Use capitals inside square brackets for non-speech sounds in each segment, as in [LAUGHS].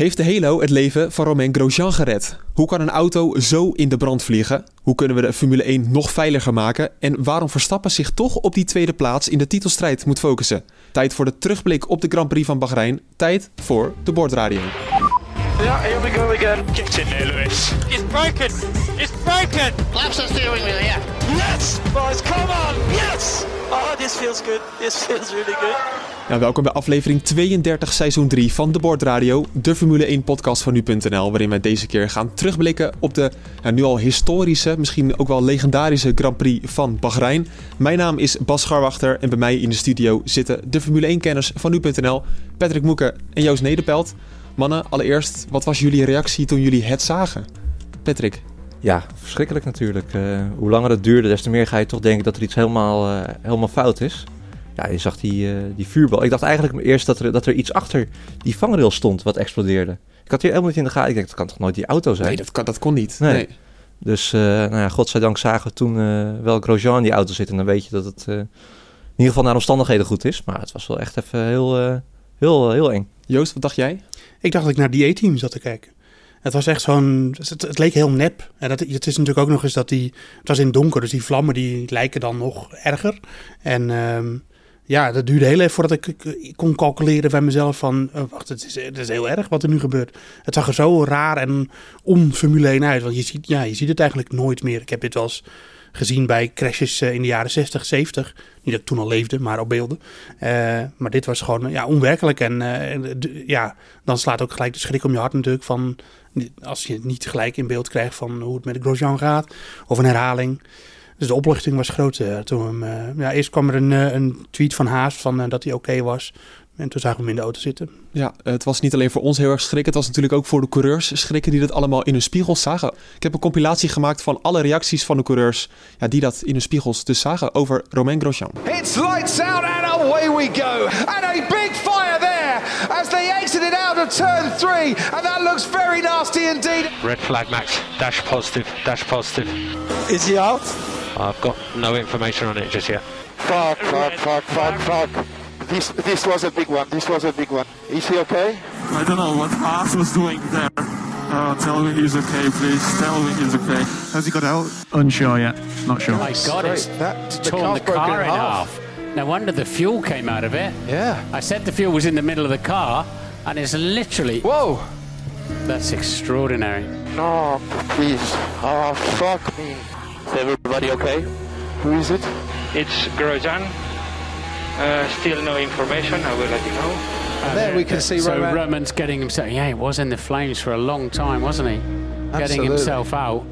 Heeft de Halo het leven van Romain Grosjean gered? Hoe kan een auto zo in de brand vliegen? Hoe kunnen we de Formule 1 nog veiliger maken? En waarom Verstappen zich toch op die tweede plaats in de titelstrijd moet focussen? Tijd voor de terugblik op de Grand Prix van Bahrein. Tijd voor de bordradio. Yeah, here we go again. Get in there, Lewis. It's broken! It's broken! Laps the steering wheel, yeah. Yes, boys, come on. Yes. Oh, this feels good. This feels really good. Nou, welkom bij aflevering 32, seizoen 3 van de Bordradio, de Formule 1 podcast van nu.nl, waarin wij deze keer gaan terugblikken op de nu al historische, misschien ook wel legendarische Grand Prix van Bahrein. Mijn naam is Bas Scharwachter en bij mij in de studio zitten de Formule 1-kenners van nu.nl, Patrick Moeken en Joost Nederpelt. Mannen, allereerst, wat was jullie reactie toen jullie het zagen? Patrick. Ja, verschrikkelijk natuurlijk. Uh, hoe langer het duurde, des te meer ga je toch denken dat er iets helemaal, uh, helemaal fout is. Ja, je zag die, uh, die vuurbal. Ik dacht eigenlijk eerst dat er, dat er iets achter die vangrail stond wat explodeerde. Ik had hier helemaal niet in de gaten. Ik dacht, dat kan toch nooit die auto zijn? Nee, dat, kan, dat kon niet. Nee. Nee. Dus, nou ja, godzijdank zagen we toen wel Grosjean in die auto zitten. En dan weet je dat het in ieder geval naar omstandigheden goed is. Maar het was wel echt even heel, heel, heel eng. Joost, wat dacht jij? Ik dacht dat ik naar die A-team zat te kijken. Het was echt zo'n. Het, het, leek heel nep. En dat, het is natuurlijk ook nog eens dat die. Het was in het donker, dus die vlammen die lijken dan nog erger. En um, ja, dat duurde heel even voordat ik, kon calculeren bij mezelf van... Oh, wacht, het is, het is heel erg wat er nu gebeurt. Het zag er zo raar en om Formule 1 uit. Want je ziet, ja, je ziet het eigenlijk nooit meer. Ik heb dit wel eens gezien bij crashes in de jaren 60, 70. Niet dat ik toen al leefde, maar op beelden. Uh, maar dit was gewoon ja, onwerkelijk. En ja, dan slaat ook gelijk de schrik om je hart natuurlijk van... als je het niet gelijk in beeld krijgt van hoe het met de Grosjean gaat. Of een herhaling. Dus de opluchting was groot uh, toen hem, uh, ja, eerst kwam er een, uh, een tweet van Haas van dat hij oké okay was. En toen zagen we hem in de auto zitten. Ja, het was niet alleen voor ons heel erg schrikken. Het was natuurlijk ook voor de coureurs schrikken die dat allemaal in hun spiegels zagen. Ik heb een compilatie gemaakt van alle reacties van de coureurs ja, die dat in hun spiegels dus zagen over Romain Grosjean. It's lights out and away we go. And a big fire there as they exited out of turn three. And that looks very nasty indeed. Red flag, Max. Dash positive. Dash positive. Is he out? I've got no information on it just yet. Fuck, fuck, fuck, fuck, fuck. This, this was a big one. This was a big one. Is he okay? I don't know what Haas was doing there. Uh, tell me he's okay, please. Tell me he's okay. Has he got out? Unsure yet. Not sure. Oh my God, it's that, the torn the car's broken car in in half. half. No wonder the fuel came out of it. Yeah. I said the fuel was in the middle of the car, and it's literally. Whoa. That's extraordinary. No, please. Oh, fuck me. Is everybody okay? Who is it? It's Grosjean. Uh, still no information. I will let you know. And there we can see so Roman. Roman's getting himself. Yeah, he was in the flames for a long time, wasn't he? Absolutely. Getting himself out.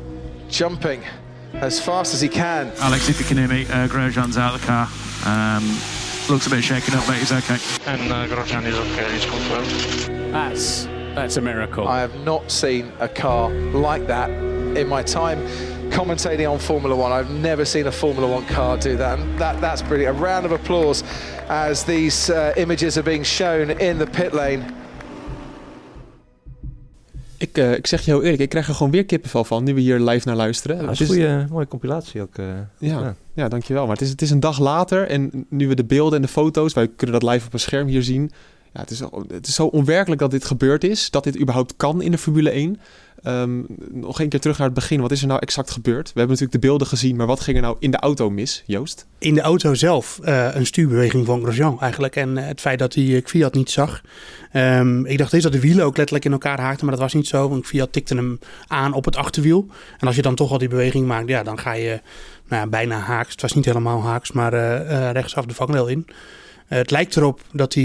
Jumping as fast as he can. Alex, if you can hear me, uh, Grosjean's out of the car. Um, looks a bit shaken up, but he's okay. And uh, Grosjean is okay. He's confirmed. That's that's a miracle. I have not seen a car like that in my time commentating on Formula One. I've never seen a Formula One car do that, and that, that's brilliant. A round of applause as these uh, images are being shown in the pit lane. Ik, uh, ik zeg je heel eerlijk, ik krijg er gewoon weer kippenvel van nu we hier live naar luisteren. Ja, dat is een goede, mooie compilatie ook. Uh, ja, ja. ja, dankjewel. Maar het is, het is een dag later en nu we de beelden en de foto's, wij kunnen dat live op een scherm hier zien. Ja, het, is, het is zo onwerkelijk dat dit gebeurd is, dat dit überhaupt kan in de Formule 1. Um, nog een keer terug naar het begin. Wat is er nou exact gebeurd? We hebben natuurlijk de beelden gezien, maar wat ging er nou in de auto mis, Joost? In de auto zelf uh, een stuurbeweging van Grosjean eigenlijk. En uh, het feit dat hij uh, Kvyat niet zag. Um, ik dacht eens dat de wielen ook letterlijk in elkaar haakten, maar dat was niet zo. Want Kvyat tikte hem aan op het achterwiel. En als je dan toch al die beweging maakt, ja, dan ga je nou ja, bijna haaks. Het was niet helemaal haaks, maar rechtsaf de vangrail in. Uh, het lijkt erop dat hij,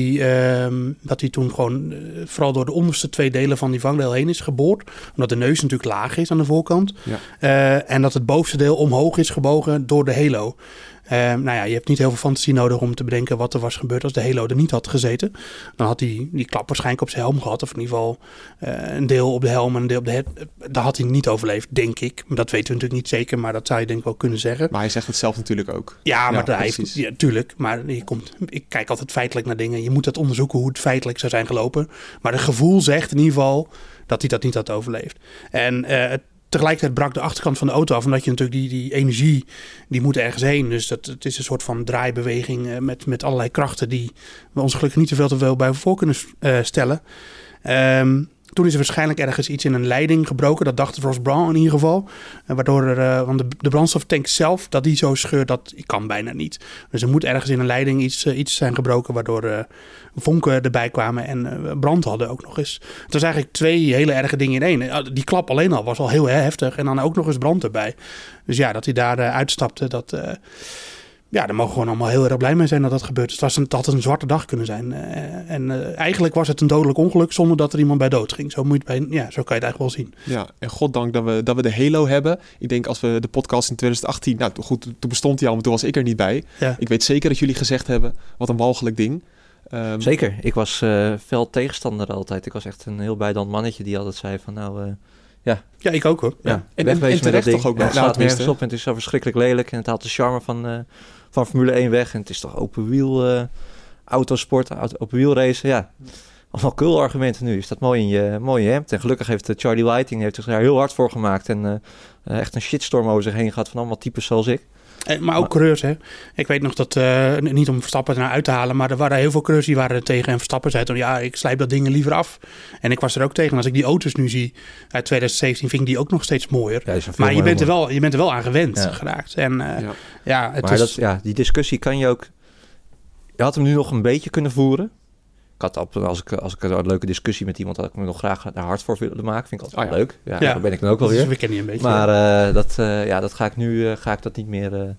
uh, dat hij toen gewoon uh, vooral door de onderste twee delen van die vangrail heen is geboord. Omdat de neus natuurlijk laag is aan de voorkant. Ja. Uh, en dat het bovenste deel omhoog is gebogen door de halo. Ehm, nou ja, je hebt niet heel veel fantasie nodig om te bedenken wat er was gebeurd als de Halo er niet had gezeten. Dan had hij die klap waarschijnlijk op zijn helm gehad. Of in ieder geval eh, een deel op de helm en een deel op de head. Daar had hij niet overleefd, denk ik. Maar dat weten we natuurlijk niet zeker, maar dat zou je denk ik wel kunnen zeggen. Maar hij zegt het zelf natuurlijk ook. Ja, maar Ja, hij, ja, tuurlijk. Maar je komt, ik kijk altijd feitelijk naar dingen. Je moet dat onderzoeken hoe het feitelijk zou zijn gelopen. Maar het gevoel zegt in ieder geval dat hij dat niet had overleefd. En eh, het- tegelijkertijd brak de achterkant van de auto af. Omdat je natuurlijk die, die energie, die moet ergens heen. Dus dat, het is een soort van draaibeweging eh, met, met allerlei krachten... die we ons gelukkig niet te veel te veel bij voor kunnen eh, stellen. Ehm, toen is er waarschijnlijk ergens iets in een leiding gebroken. Dat dacht Ross Brown in ieder geval. Eh, waardoor er, eh, want de, de brandstoftank zelf, dat die zo scheurt, dat kan bijna niet. Dus er moet ergens in een leiding iets, eh, iets zijn gebroken, waardoor vonken erbij kwamen en brand hadden ook nog eens. Het was eigenlijk twee hele erge dingen in één. Die klap alleen al was al heel heftig en dan ook nog eens brand erbij. Dus ja, dat hij daar uitstapte, dat... ja, daar mogen we gewoon allemaal heel erg blij mee zijn dat dat gebeurt. Het, was een, het had een zwarte dag kunnen zijn. Eh, en eh, eigenlijk was het een dodelijk ongeluk zonder dat er iemand bij dood ging. Zo, moet je het bij, ja, zo kan je het eigenlijk wel zien. Ja, en goddank dat we, dat we de Halo hebben. Ik denk als we de podcast in 2018... Nou, goed, toen bestond hij al, maar toen was ik er niet bij. Ja. Ik weet zeker dat jullie gezegd hebben... Wat een walgelijk ding. Ehm, Zeker. Ik was eh fel tegenstander altijd. Ik was echt een heel bijdand mannetje die altijd zei van nou... ja. Ja, ik ook hoor. Ja, En- en- wegwezen en met terecht dat ding. toch ook Ja, wel? het slaat nergens tenminste. op en het is zo verschrikkelijk lelijk. En het haalt de charme van, eh, van Formule 1 weg. En het is toch open wiel eh, autosport, auto, open wiel racen. Ja, allemaal cool argumenten nu. Is dat mooi in je, mooi in je hemd. En gelukkig heeft eh, Charlie Whiting heeft zich daar heel hard voor gemaakt. En echt een shitstorm over zich heen gehad van allemaal types zoals ik. Eh, Maar ook coureurs, hè. Ik weet nog dat, eh, niet om Verstappen er nou uit te halen, maar er waren heel veel coureurs die waren er tegen. En Verstappen zei toen, ja, ik slijp dat ding er liever af. En ik was er ook tegen. En als ik die auto's nu zie uit 2017, vind ik die ook nog steeds mooier. Ja, maar je bent, er wel, je bent er wel aan gewend Ja. geraakt. En eh, Ja. ja. het maar is... dat, ja, die discussie kan je ook... Je had hem nu nog een beetje kunnen voeren. Had op, als ik, als ik een leuke discussie met iemand had, ik me nog graag daar hard voor willen maken. Vind ik altijd Oh ja. leuk. Ja, Ja. daar ben ik dan ook wel Dus weer. we kennen je een beetje. Maar eh, dat, eh, ja, dat ga ik nu eh, ga ik dat niet meer. eh,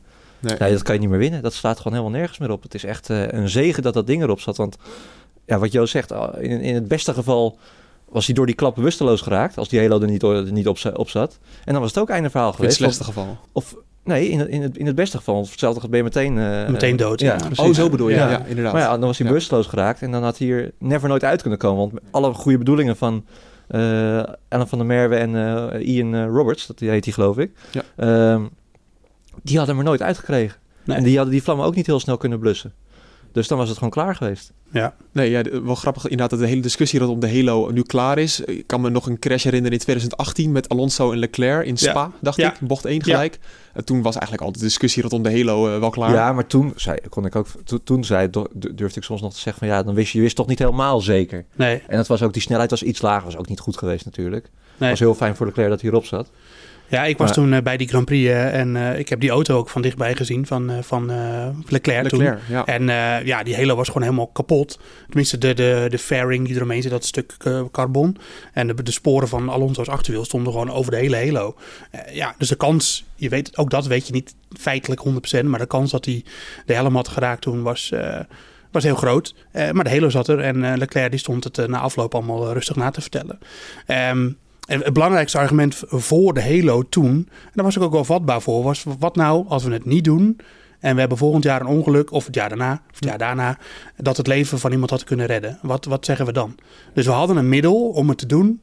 Nee. nee, dat kan je niet meer winnen. Dat slaat gewoon helemaal nergens meer op. Het is echt eh, een zegen dat dat ding erop zat. Want ja, wat Jo zegt, ah, in, in het beste geval was hij door die klap bewusteloos geraakt. Als die Halo er niet, er niet op, op zat. En dan was het ook einde verhaal in het geweest. slechtste Of, geval. of nee, in, het- in, het, in het beste geval. Hetzelfde ben je meteen... eh, Meteen dood, ja. precies. Oh, zo bedoel je. Ja, Ja. inderdaad. Maar ja, dan was hij Ja. bewusteloos geraakt. En dan had hij hier never nooit uit kunnen komen. Want alle goede bedoelingen van eh Alan van der Merwe en eh, Ian Roberts, dat heet hij geloof ik. Ja. ehm, die hadden hem er nooit uitgekregen. Nee. En die hadden die vlammen ook niet heel snel kunnen blussen. Dus dan was het gewoon klaar geweest. Ja. Nee, ja, wel grappig inderdaad dat de hele discussie rondom de Halo nu klaar is. Ik kan me nog een crash herinneren in 2018 met Alonso en Leclerc in Spa, dacht Ja. ik. Bocht 1 Ja. gelijk. En toen was eigenlijk al de discussie rondom de Halo eh, wel klaar. Ja, maar toen zei, kon ik ook, to- toen zei, durfde ik soms nog te zeggen van ja, dan wist je, je wist toch niet helemaal zeker. Nee, En dat was ook, die snelheid was iets lager, was ook niet goed geweest natuurlijk. Het nee. was heel fijn voor Leclerc dat hij erop zat. Ja, ik was Maar- toen eh, bij die Grand Prix eh, en eh, ik heb die auto ook van dichtbij gezien van, van Leclerc, Leclerc, toen. ja. En ja, die Halo was gewoon helemaal kapot. Tenminste, de, de, de fairing die eromheen zit, dat stuk carbon. En de, de sporen van Alonso's achterwiel stonden gewoon over de hele Halo. Ja, dus de kans, je weet, ook dat weet je niet feitelijk 100%, maar de kans dat hij de helm had geraakt toen was... was heel groot, maar de Halo zat er en Leclerc die stond het na afloop allemaal rustig na te vertellen. Ehm, en het belangrijkste argument voor de Halo toen, en daar was ik ook wel vatbaar voor, was wat nou als we het niet doen en we hebben volgend jaar een ongeluk, of het jaar daarna, of het jaar daarna, dat het leven van iemand had kunnen redden. Wat, wat zeggen we dan? Dus we hadden een middel om het te doen,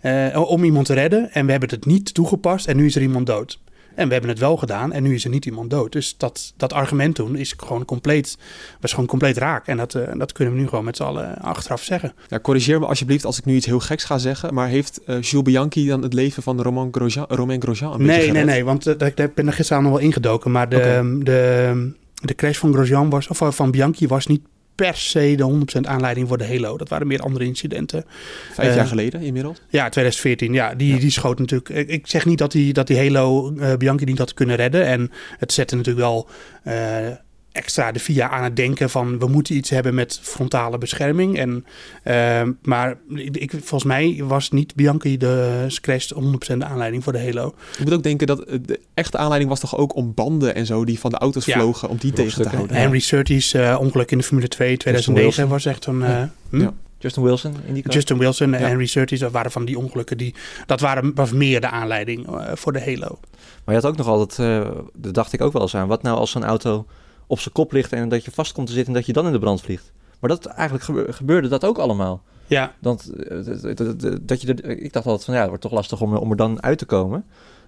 eh, om iemand te redden, en we hebben het niet toegepast en nu is er iemand dood. En we hebben het wel gedaan en nu is er niet iemand dood. Dus dat, dat argument toen is gewoon compleet, was gewoon compleet raak. En dat, eh, dat kunnen we nu gewoon met z'n allen achteraf zeggen. Ja, corrigeer me alsjeblieft als ik nu iets heel geks ga zeggen. Maar heeft eh Jules Bianchi dan het leven van Romain Grosjean, Romain Grosjean een beetje Nee, nee, nee, want eh, ik ben er gisteren nog wel ingedoken. Maar de, de, de crash van Grosjean was, of van Bianchi was niet per se de 100% aanleiding voor de Halo. Dat waren meer andere incidenten. Vijf Eh, jaar geleden inmiddels. Ja, 2014. Ja, die, die schoot natuurlijk. Ik, ik zeg niet dat die, dat die Halo eh, Bianchi niet had kunnen redden. En het zette natuurlijk wel eh, extra de FIA aan het denken van we moeten iets hebben met frontale bescherming. En, eh, maar ik, ik- volgens mij was niet Bianchi de crash 100% de aanleiding voor de Halo. Ik moet ook denken dat eh, de echte aanleiding was toch ook om banden en zo die van de auto's Ja. vlogen, om die tegen te houden. Henry Surtees eh, ongeluk in de Formule 2 2009 Wilson. was echt een... eh, hm? Ja. Justin Wilson in die? Justin Wilson en Ja. Henry Surtees, dat waren van die ongelukken. Die, dat waren, was meer de aanleiding voor de Halo. Maar je had ook nog altijd, eh daar dacht ik ook wel eens aan, wat nou als zo'n auto op zijn kop ligt en dat je vast komt te zitten en dat je dan in de brand vliegt. Maar dat eigenlijk gebe- gebeurde dat ook allemaal. Ja. Dat, eh, dat, dat, dat je er, ik dacht altijd van ja, het wordt toch lastig om, om er dan uit te komen.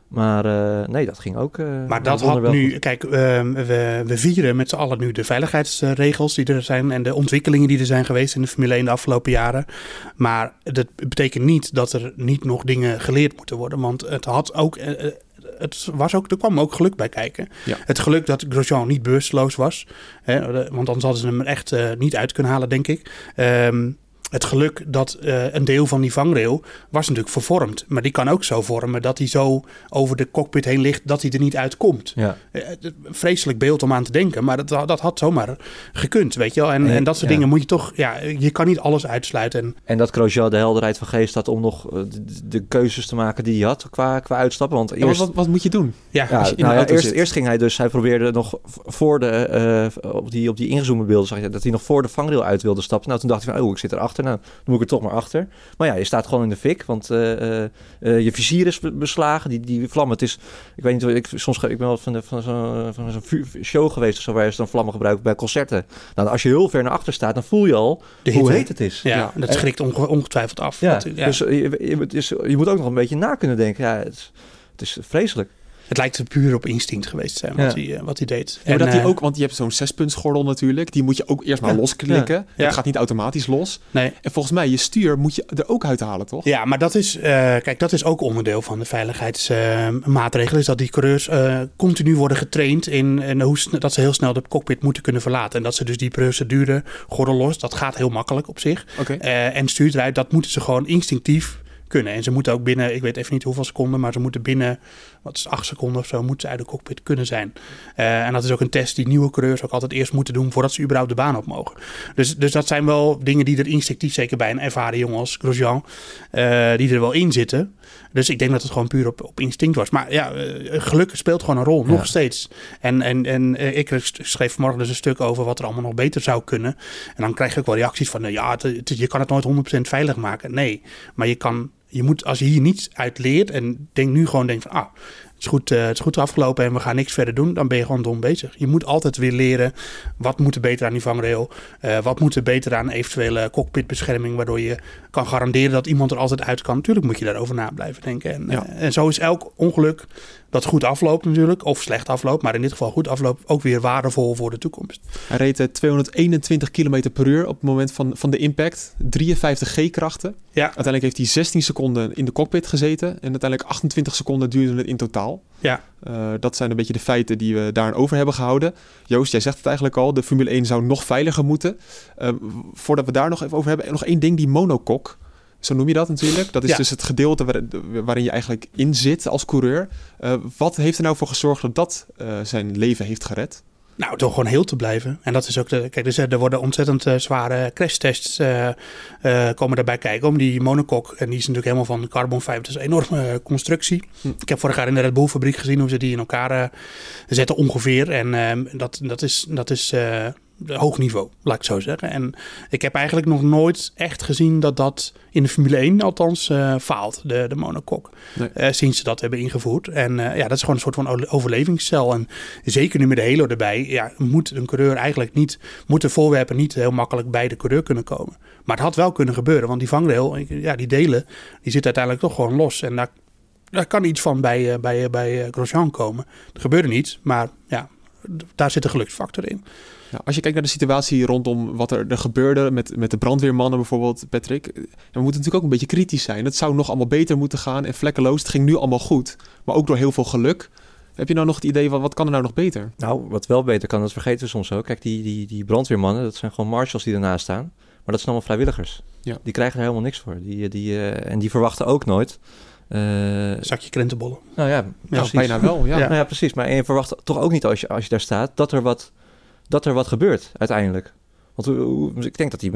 Maar eh, nee, dat ging ook. eh, Maar dat had nu, goed. kijk, ehm, we, we vieren met z'n allen nu de veiligheidsregels die er zijn en de ontwikkelingen die er zijn geweest in de Formule 1 de afgelopen jaren. Maar dat betekent niet dat er niet nog dingen geleerd moeten worden, want het had ook. Het was ook, er kwam ook geluk bij kijken. Ja. Het geluk dat Grosjean niet bewusteloos was. Hè, want anders hadden ze hem er echt eh, niet uit kunnen halen, denk ik. Ehm, het geluk dat eh, een deel van die vangrail was natuurlijk vervormd. Maar die kan ook zo vormen dat hij zo over de cockpit heen ligt dat hij er niet uitkomt. Ja. Eh, vreselijk beeld om aan te denken, maar dat, dat had zomaar gekund, weet je wel. En, en dat soort ja. dingen moet je toch, ja, je kan niet alles uitsluiten. En En dat Grosjean de helderheid van geest had om nog eh, de, de keuzes te maken die hij had qua, qua uitstappen. Want Ja, eerst, wat, wat moet je doen? Ja, Ja, als je in nou de ja, auto eerst, eerst ging hij dus, hij probeerde nog voor de, eh, op, die, op die ingezoomde beelden, zag je dat hij nog voor de vangrail uit wilde stappen. Nou, toen dacht hij van, oh, ik zit erachter, dan moet ik er toch maar achter. Maar ja, je staat gewoon in de fik, want eh, eh, eh, je vizier is be- beslagen, die, die vlammen, het is, ik weet niet, hoe- ik, soms ik ben wel van, de, van zo'n van zo'n vu- show geweest of zo, waar ze dan vlammen gebruiken bij concerten. Nou, als je heel ver naar achter staat, dan voel je al De hoe heet het is. ja, dat schrikt onge- ongetwijfeld af. ja, Dat- dus je, je, je moet ook nog een beetje na kunnen denken. Ja, het is, het is vreselijk. Het lijkt puur op instinct geweest te zijn wat, Ja. hij, eh, wat hij deed. Ja, maar dat En, die eh, ook, want je hebt zo'n zespuntsgordel natuurlijk. Die moet je ook eerst maar Ja. losklikken. Ja. Ja. Het gaat niet automatisch los. Nee. En volgens mij, je stuur moet je er ook uithalen, toch? Ja, maar dat is, eh, kijk, dat is ook onderdeel van de veiligheidsmaatregelen. is dat die coureurs eh, continu worden getraind in, in hoe, dat ze heel snel de cockpit moeten kunnen verlaten. En dat ze dus die procedure gordel los, dat gaat heel makkelijk op zich. Oké. Eh, en stuurt eruit, dat moeten ze gewoon instinctief kunnen. En ze moeten ook binnen, ik weet even niet hoeveel seconden, maar ze moeten binnen, wat is acht seconden of zo, moeten ze uit de cockpit kunnen zijn. Eh, en dat is ook een test die nieuwe coureurs ook altijd eerst moeten doen voordat ze überhaupt de baan op mogen. Dus, dus dat zijn wel dingen die er instinctief, zeker bij een ervaren jongen als Grosjean, eh, die er wel in zitten. Dus ik denk dat het gewoon puur op, op instinct was. Maar ja, eh, geluk speelt gewoon een rol, nog Ja. steeds. En, en, en ik schreef vanmorgen dus een stuk over wat er allemaal nog beter zou kunnen. En dan krijg je ook wel reacties van, nou ja, het, het- je kan het nooit 100% veilig maken. Nee, maar je kan, je moet, als je hier niets uit leert en denk nu gewoon denk van, ah, het is goed, eh, het is goed afgelopen en we gaan niks verder doen, dan ben je gewoon dom bezig. Je moet altijd weer leren, wat moet er beter aan die vangrail? Eh, wat moet er beter aan eventuele cockpitbescherming, waardoor je kan garanderen dat iemand er altijd uit kan. Natuurlijk moet je daarover na blijven denken. En, Ja. eh, en zo is elk ongeluk dat goed afloopt natuurlijk, of slecht afloopt, maar in dit geval goed afloopt, ook weer waardevol voor de toekomst. Hij reed eh, 221 km per uur op het moment van, van de impact. 53 G-krachten. Ja. Uiteindelijk heeft hij 16 seconden in de cockpit gezeten. En uiteindelijk 28 seconden duurde het in totaal. Ja. Eh, dat zijn een beetje de feiten die we daarin over hebben gehouden. Joost, jij zegt het eigenlijk al. De Formule 1 zou nog veiliger moeten. Eh, voordat we daar nog even over hebben. Nog één ding, die monokok. Zo noem je dat natuurlijk. Dat is Ja. dus het gedeelte waar- waarin je eigenlijk in zit als coureur. Eh, wat heeft er nou voor gezorgd dat dat eh, zijn leven heeft gered? Nou, door gewoon heel te blijven. En dat is ook de. Kijk, dus, eh, er worden ontzettend zware crashtests eh, eh, komen daarbij kijken. Om die monokok. En die is natuurlijk helemaal van carbon fiber. Dat is een enorme constructie. Ik heb vorig jaar in de Red Bull fabriek gezien hoe ze die in elkaar zetten ongeveer. En ehm, dat, dat is, dat is hoog niveau, laat ik het zo zeggen. En ik heb eigenlijk nog nooit echt gezien dat dat in de Formule 1 althans eh, faalt, de, de monokok. Nee. Eh, sinds ze dat hebben ingevoerd. En eh, ja, dat is gewoon een soort van overlevingscel. En zeker nu met de Halo erbij, ja, moet een coureur eigenlijk niet, moet de voorwerpen niet heel makkelijk bij de coureur kunnen komen. Maar het had wel kunnen gebeuren, want die vangrail, ja, die delen, die zitten uiteindelijk toch gewoon los. En daar, daar kan iets van bij, bij, bij Grosjean komen. Er gebeurde niets, maar ja, daar zit een geluksfactor in. Ja, als je kijkt naar de situatie rondom wat er, er gebeurde met, met de brandweermannen bijvoorbeeld, Patrick. eh, We moeten natuurlijk ook een beetje kritisch zijn. Het zou nog allemaal beter moeten gaan en vlekkeloos. Het ging nu allemaal goed, maar ook door heel veel geluk. Heb je nou nog het idee, wat, wat kan er nou nog beter? Nou, wat wel beter kan, dat vergeten we soms ook. Kijk, die, die, die brandweermannen, dat zijn gewoon marshals die ernaast staan. Maar dat zijn allemaal vrijwilligers. Ja. Die krijgen er helemaal niks voor. Die, die, eh, en die verwachten ook nooit... eh, Zakje krentenbollen. nou ja, bijna wel. Ja. Ja. [LAUGHS] Nou ja, precies. Maar je verwacht toch ook niet als je, als je daar staat dat er wat, dat er wat gebeurt uiteindelijk. Want ik denk dat die,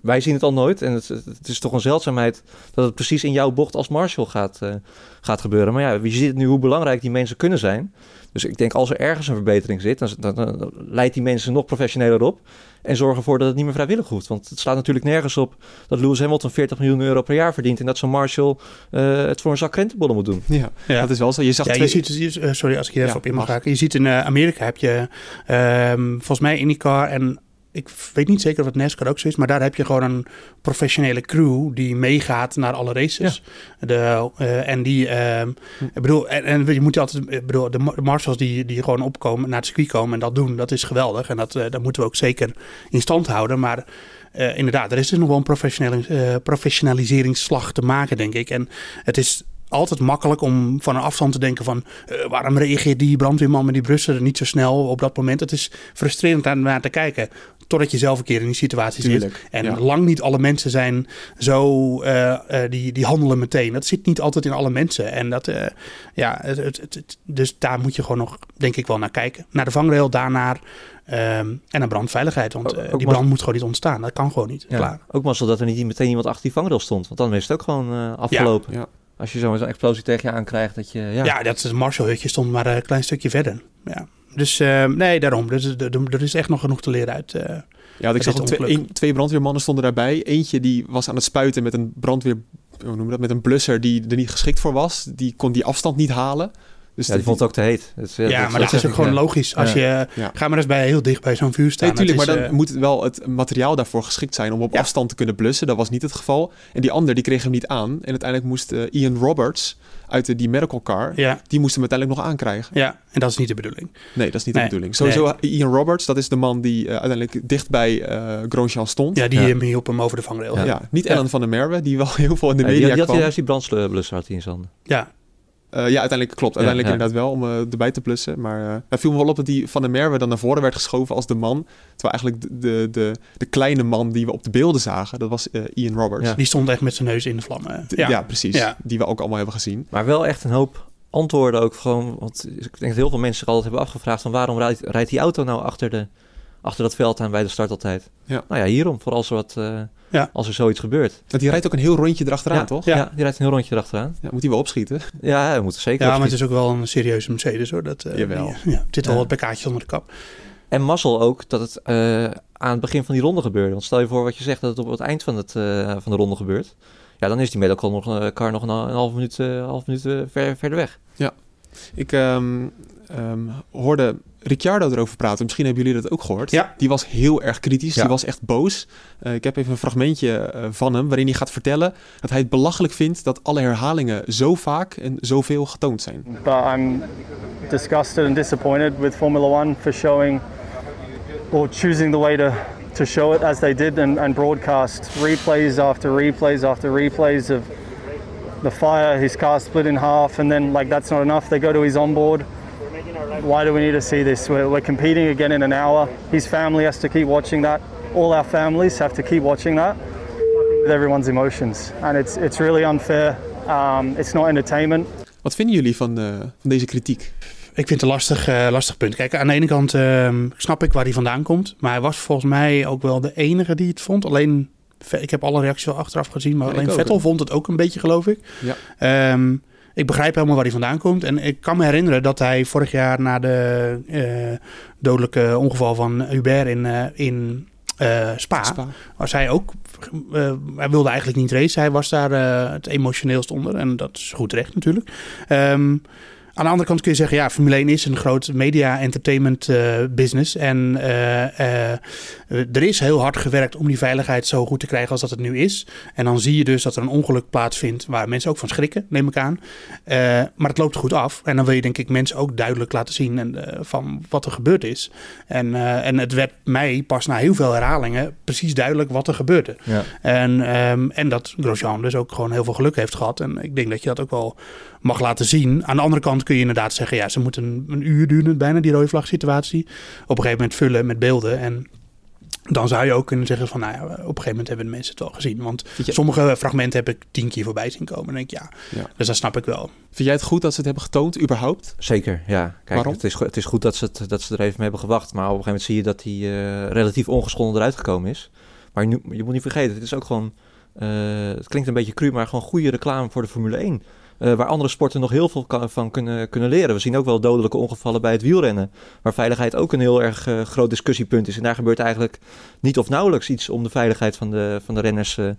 wij zien het al nooit. En het, is toch een zeldzaamheid dat het precies in jouw bocht als marshal gaat, eh, gaat gebeuren. Maar ja, je ziet nu hoe belangrijk die mensen kunnen zijn. Dus ik denk als er ergens een verbetering zit, dan, dan, dan leidt die mensen nog professioneler op. En zorg ervoor dat het niet meer vrijwillig hoeft. Want het slaat natuurlijk nergens op dat Lewis Hamilton 40 miljoen euro per jaar verdient. En dat zo'n Marshall eh, het voor een zak krentenbollen moet doen. Ja, dat is wel zo. Je zag ja, twee... je ziet, eh, sorry als ik hier even Ja, op in mag haken. Je ziet in eh, Amerika heb je ehm, volgens mij IndyCar en ik weet niet zeker of het NASCAR ook zo is, maar daar heb je gewoon een professionele crew die meegaat naar alle races. De, eh, en die, ehm, ik bedoel, en, en je moet je altijd, ik bedoel, de, ma- de marshals die, die gewoon opkomen, naar het circuit komen en dat doen, dat is geweldig. En dat, eh, dat moeten we ook zeker in stand houden. Maar eh, inderdaad, er is dus nog wel een professionele, professionaliseringsslag te maken, denk ik. En het is altijd makkelijk om van een afstand te denken van... eh, waarom reageert die brandweerman met die brussen niet zo snel op dat moment? Het is frustrerend aan naar te kijken. Totdat je zelf een keer in die situatie Tuurlijk, zit. En ja. lang niet alle mensen zijn zo... eh, eh, die, die handelen meteen. Dat zit niet altijd in alle mensen. En dat, eh, ja, het, het, het- het- dus daar moet je gewoon nog, denk ik wel, naar kijken. Naar de vangrail, daarnaar... ehm, en naar brandveiligheid. Want die maar- brand moet gewoon niet ontstaan. Dat kan gewoon niet. Ja, Klaar. Ook mazzel dat er niet meteen iemand achter die vangrail stond. Want dan is het ook gewoon eh, afgelopen. Ja. Als je zo- zo'n explosie tegen je aankrijgt, dat je... Ja, Ja, dat het Marshall-hutje stond maar een klein stukje verder. Ja. Dus eh, nee, daarom. Dus, er, er- er is echt nog genoeg te leren uit. eh, Ja, ik zag twee, twee brandweermannen stonden daarbij. Eentje die was aan het spuiten met een brandweer... Hoe noem je dat? Met een blusser die er niet geschikt voor was. Die kon die afstand niet halen. Dus Ja, die vond het ook te heet. Dat is, eh, ja, maar dat is ook gewoon ja. logisch. Als Ja. je, Ja. Ga maar eens bij heel dicht bij zo'n vuur staan. Nee, tuurlijk, maar dan eh, moet het wel het materiaal daarvoor geschikt zijn om op afstand te kunnen blussen. Dat was niet het geval. En die ander, die kreeg hem niet aan. En uiteindelijk moest eh, Ian Roberts uit de, die medical car, Ja. die moest hem uiteindelijk nog aankrijgen. Ja, en dat is niet de bedoeling. Nee, dat is niet Nee, de bedoeling. Sowieso, Ian Roberts, dat is de man die eh, uiteindelijk dicht bij eh Grosjean stond. Ja, die hem hielp hem over de vangrail. Ja, niet Ellen van der Merwe, die wel [LAUGHS] heel veel in de Ja, die, media die had juist die brandblusser had hij in zijn handen. Ja. Eh, ja, uiteindelijk klopt. Uiteindelijk ja. inderdaad wel om eh, erbij te plussen. Maar eh het viel me wel op dat die van der Merwe dan naar voren werd geschoven als de man. Terwijl eigenlijk de, de, de, de kleine man die we op de beelden zagen, dat was eh, Ian Roberts. Die stond echt met zijn neus in de vlammen. Ja, precies. Ja. Die we ook allemaal hebben gezien. Maar wel echt een hoop antwoorden ook gewoon. Want ik denk dat heel veel mensen zich altijd hebben afgevraagd van waarom rijdt, rijdt die auto nou achter, de, achter dat veld aan bij de start altijd? Ja. Nou ja, hierom. Voor als er, wat, eh, Ja. als er zoiets gebeurt. Want die rijdt ook een heel rondje erachteraan, ja, toch? Ja. die rijdt een heel rondje erachteraan. Ja, moet hij wel opschieten? Ja, we moeten zeker Ja, maar het is ook wel een serieuze Mercedes hoor. Dat, eh, Jawel. die- ja, zit wel wat bekkaatjes onder de kap. En mazzel ook dat het eh, aan het begin van die ronde gebeurde. Want stel je voor wat je zegt dat het op het eind van, het, van de ronde gebeurt. Ja, dan is die medical nog, car nog een, een half minuut, half minuut ver, verder weg. Ja. Ik ehm, ehm, hoorde Ricciardo erover praten. Misschien hebben jullie dat ook gehoord. Ja. Die was heel erg kritisch. Ja. Die was echt boos. Eh, ik heb even een fragmentje eh, van hem waarin hij gaat vertellen dat hij het belachelijk vindt dat alle herhalingen zo vaak en zoveel getoond zijn. But I'm disgusted and disappointed with Formula One for showing or choosing the way to, to show it as they did and, and broadcast replays after replays after replays of the fire, his car split in half, and then, like, that's not enough. They go to his onboard. Why do we need to see this? We're, we're competing again in an hour. His family has to keep watching that. All our families have to keep watching that with everyone's emotions. And it's, it's really unfair. Um, it's not entertainment. Wat vinden jullie van, eh, van deze kritiek? Ik vind het een lastig, eh, lastig punt. Kijk, aan de ene kant ehm, snap ik waar hij vandaan komt. Maar hij was volgens mij ook wel de enige die het vond. Alleen, ik heb alle reacties wel achteraf gezien. Maar Ja, alleen ook, Vettel vond het ook een beetje, geloof ik. Ja. Ehm, ik begrijp helemaal waar hij vandaan komt. En ik kan me herinneren dat hij vorig jaar na de eh, dodelijke ongeval van Hubert in, eh, in Spa, Spa. was hij ook... hij wilde eigenlijk niet racen. Hij was daar het emotioneelst onder. En dat is goed recht natuurlijk. Ehm, aan de andere kant kun je zeggen, ja, Formule 1 is een groot media-entertainment eh, business. En eh, eh, er is heel hard gewerkt om die veiligheid zo goed te krijgen als dat het nu is. En dan zie je dus dat er een ongeluk plaatsvindt waar mensen ook van schrikken, neem ik aan. Maar het loopt goed af. En dan wil je denk ik mensen ook duidelijk laten zien en, van wat er gebeurd is. En, en het werd mij pas na heel veel herhalingen precies duidelijk wat er gebeurde. Ja. En, ehm, en dat Grosjean dus ook gewoon heel veel geluk heeft gehad. En ik denk dat je dat ook wel mag laten zien. Aan de andere kant kun je inderdaad zeggen... ja, ze moeten een, een uur duren bijna, die rode vlag situatie. Op een gegeven moment vullen met beelden. En dan zou je ook kunnen zeggen van... nou ja, op een gegeven moment hebben de mensen het wel gezien. Want je- sommige fragmenten heb ik tien keer voorbij zien komen. En denk ik, ja, Ja. dus dat snap ik wel. Vind jij het goed dat ze het hebben getoond, überhaupt? Zeker, ja. Kijk, Waarom? Het, is, het is goed dat ze, het, dat ze er even mee hebben gewacht. Maar op een gegeven moment zie je dat hij eh, relatief ongeschonden eruit gekomen is. Maar je, je moet niet vergeten, het is ook gewoon... eh, het klinkt een beetje cru, maar gewoon goede reclame voor de Formule 1. Eh, waar andere sporten nog heel veel van kunnen, kunnen leren. We zien ook wel dodelijke ongevallen bij het wielrennen, waar veiligheid ook een heel erg eh, groot discussiepunt is. En daar gebeurt eigenlijk niet of nauwelijks iets om de veiligheid van de, van de renners eh,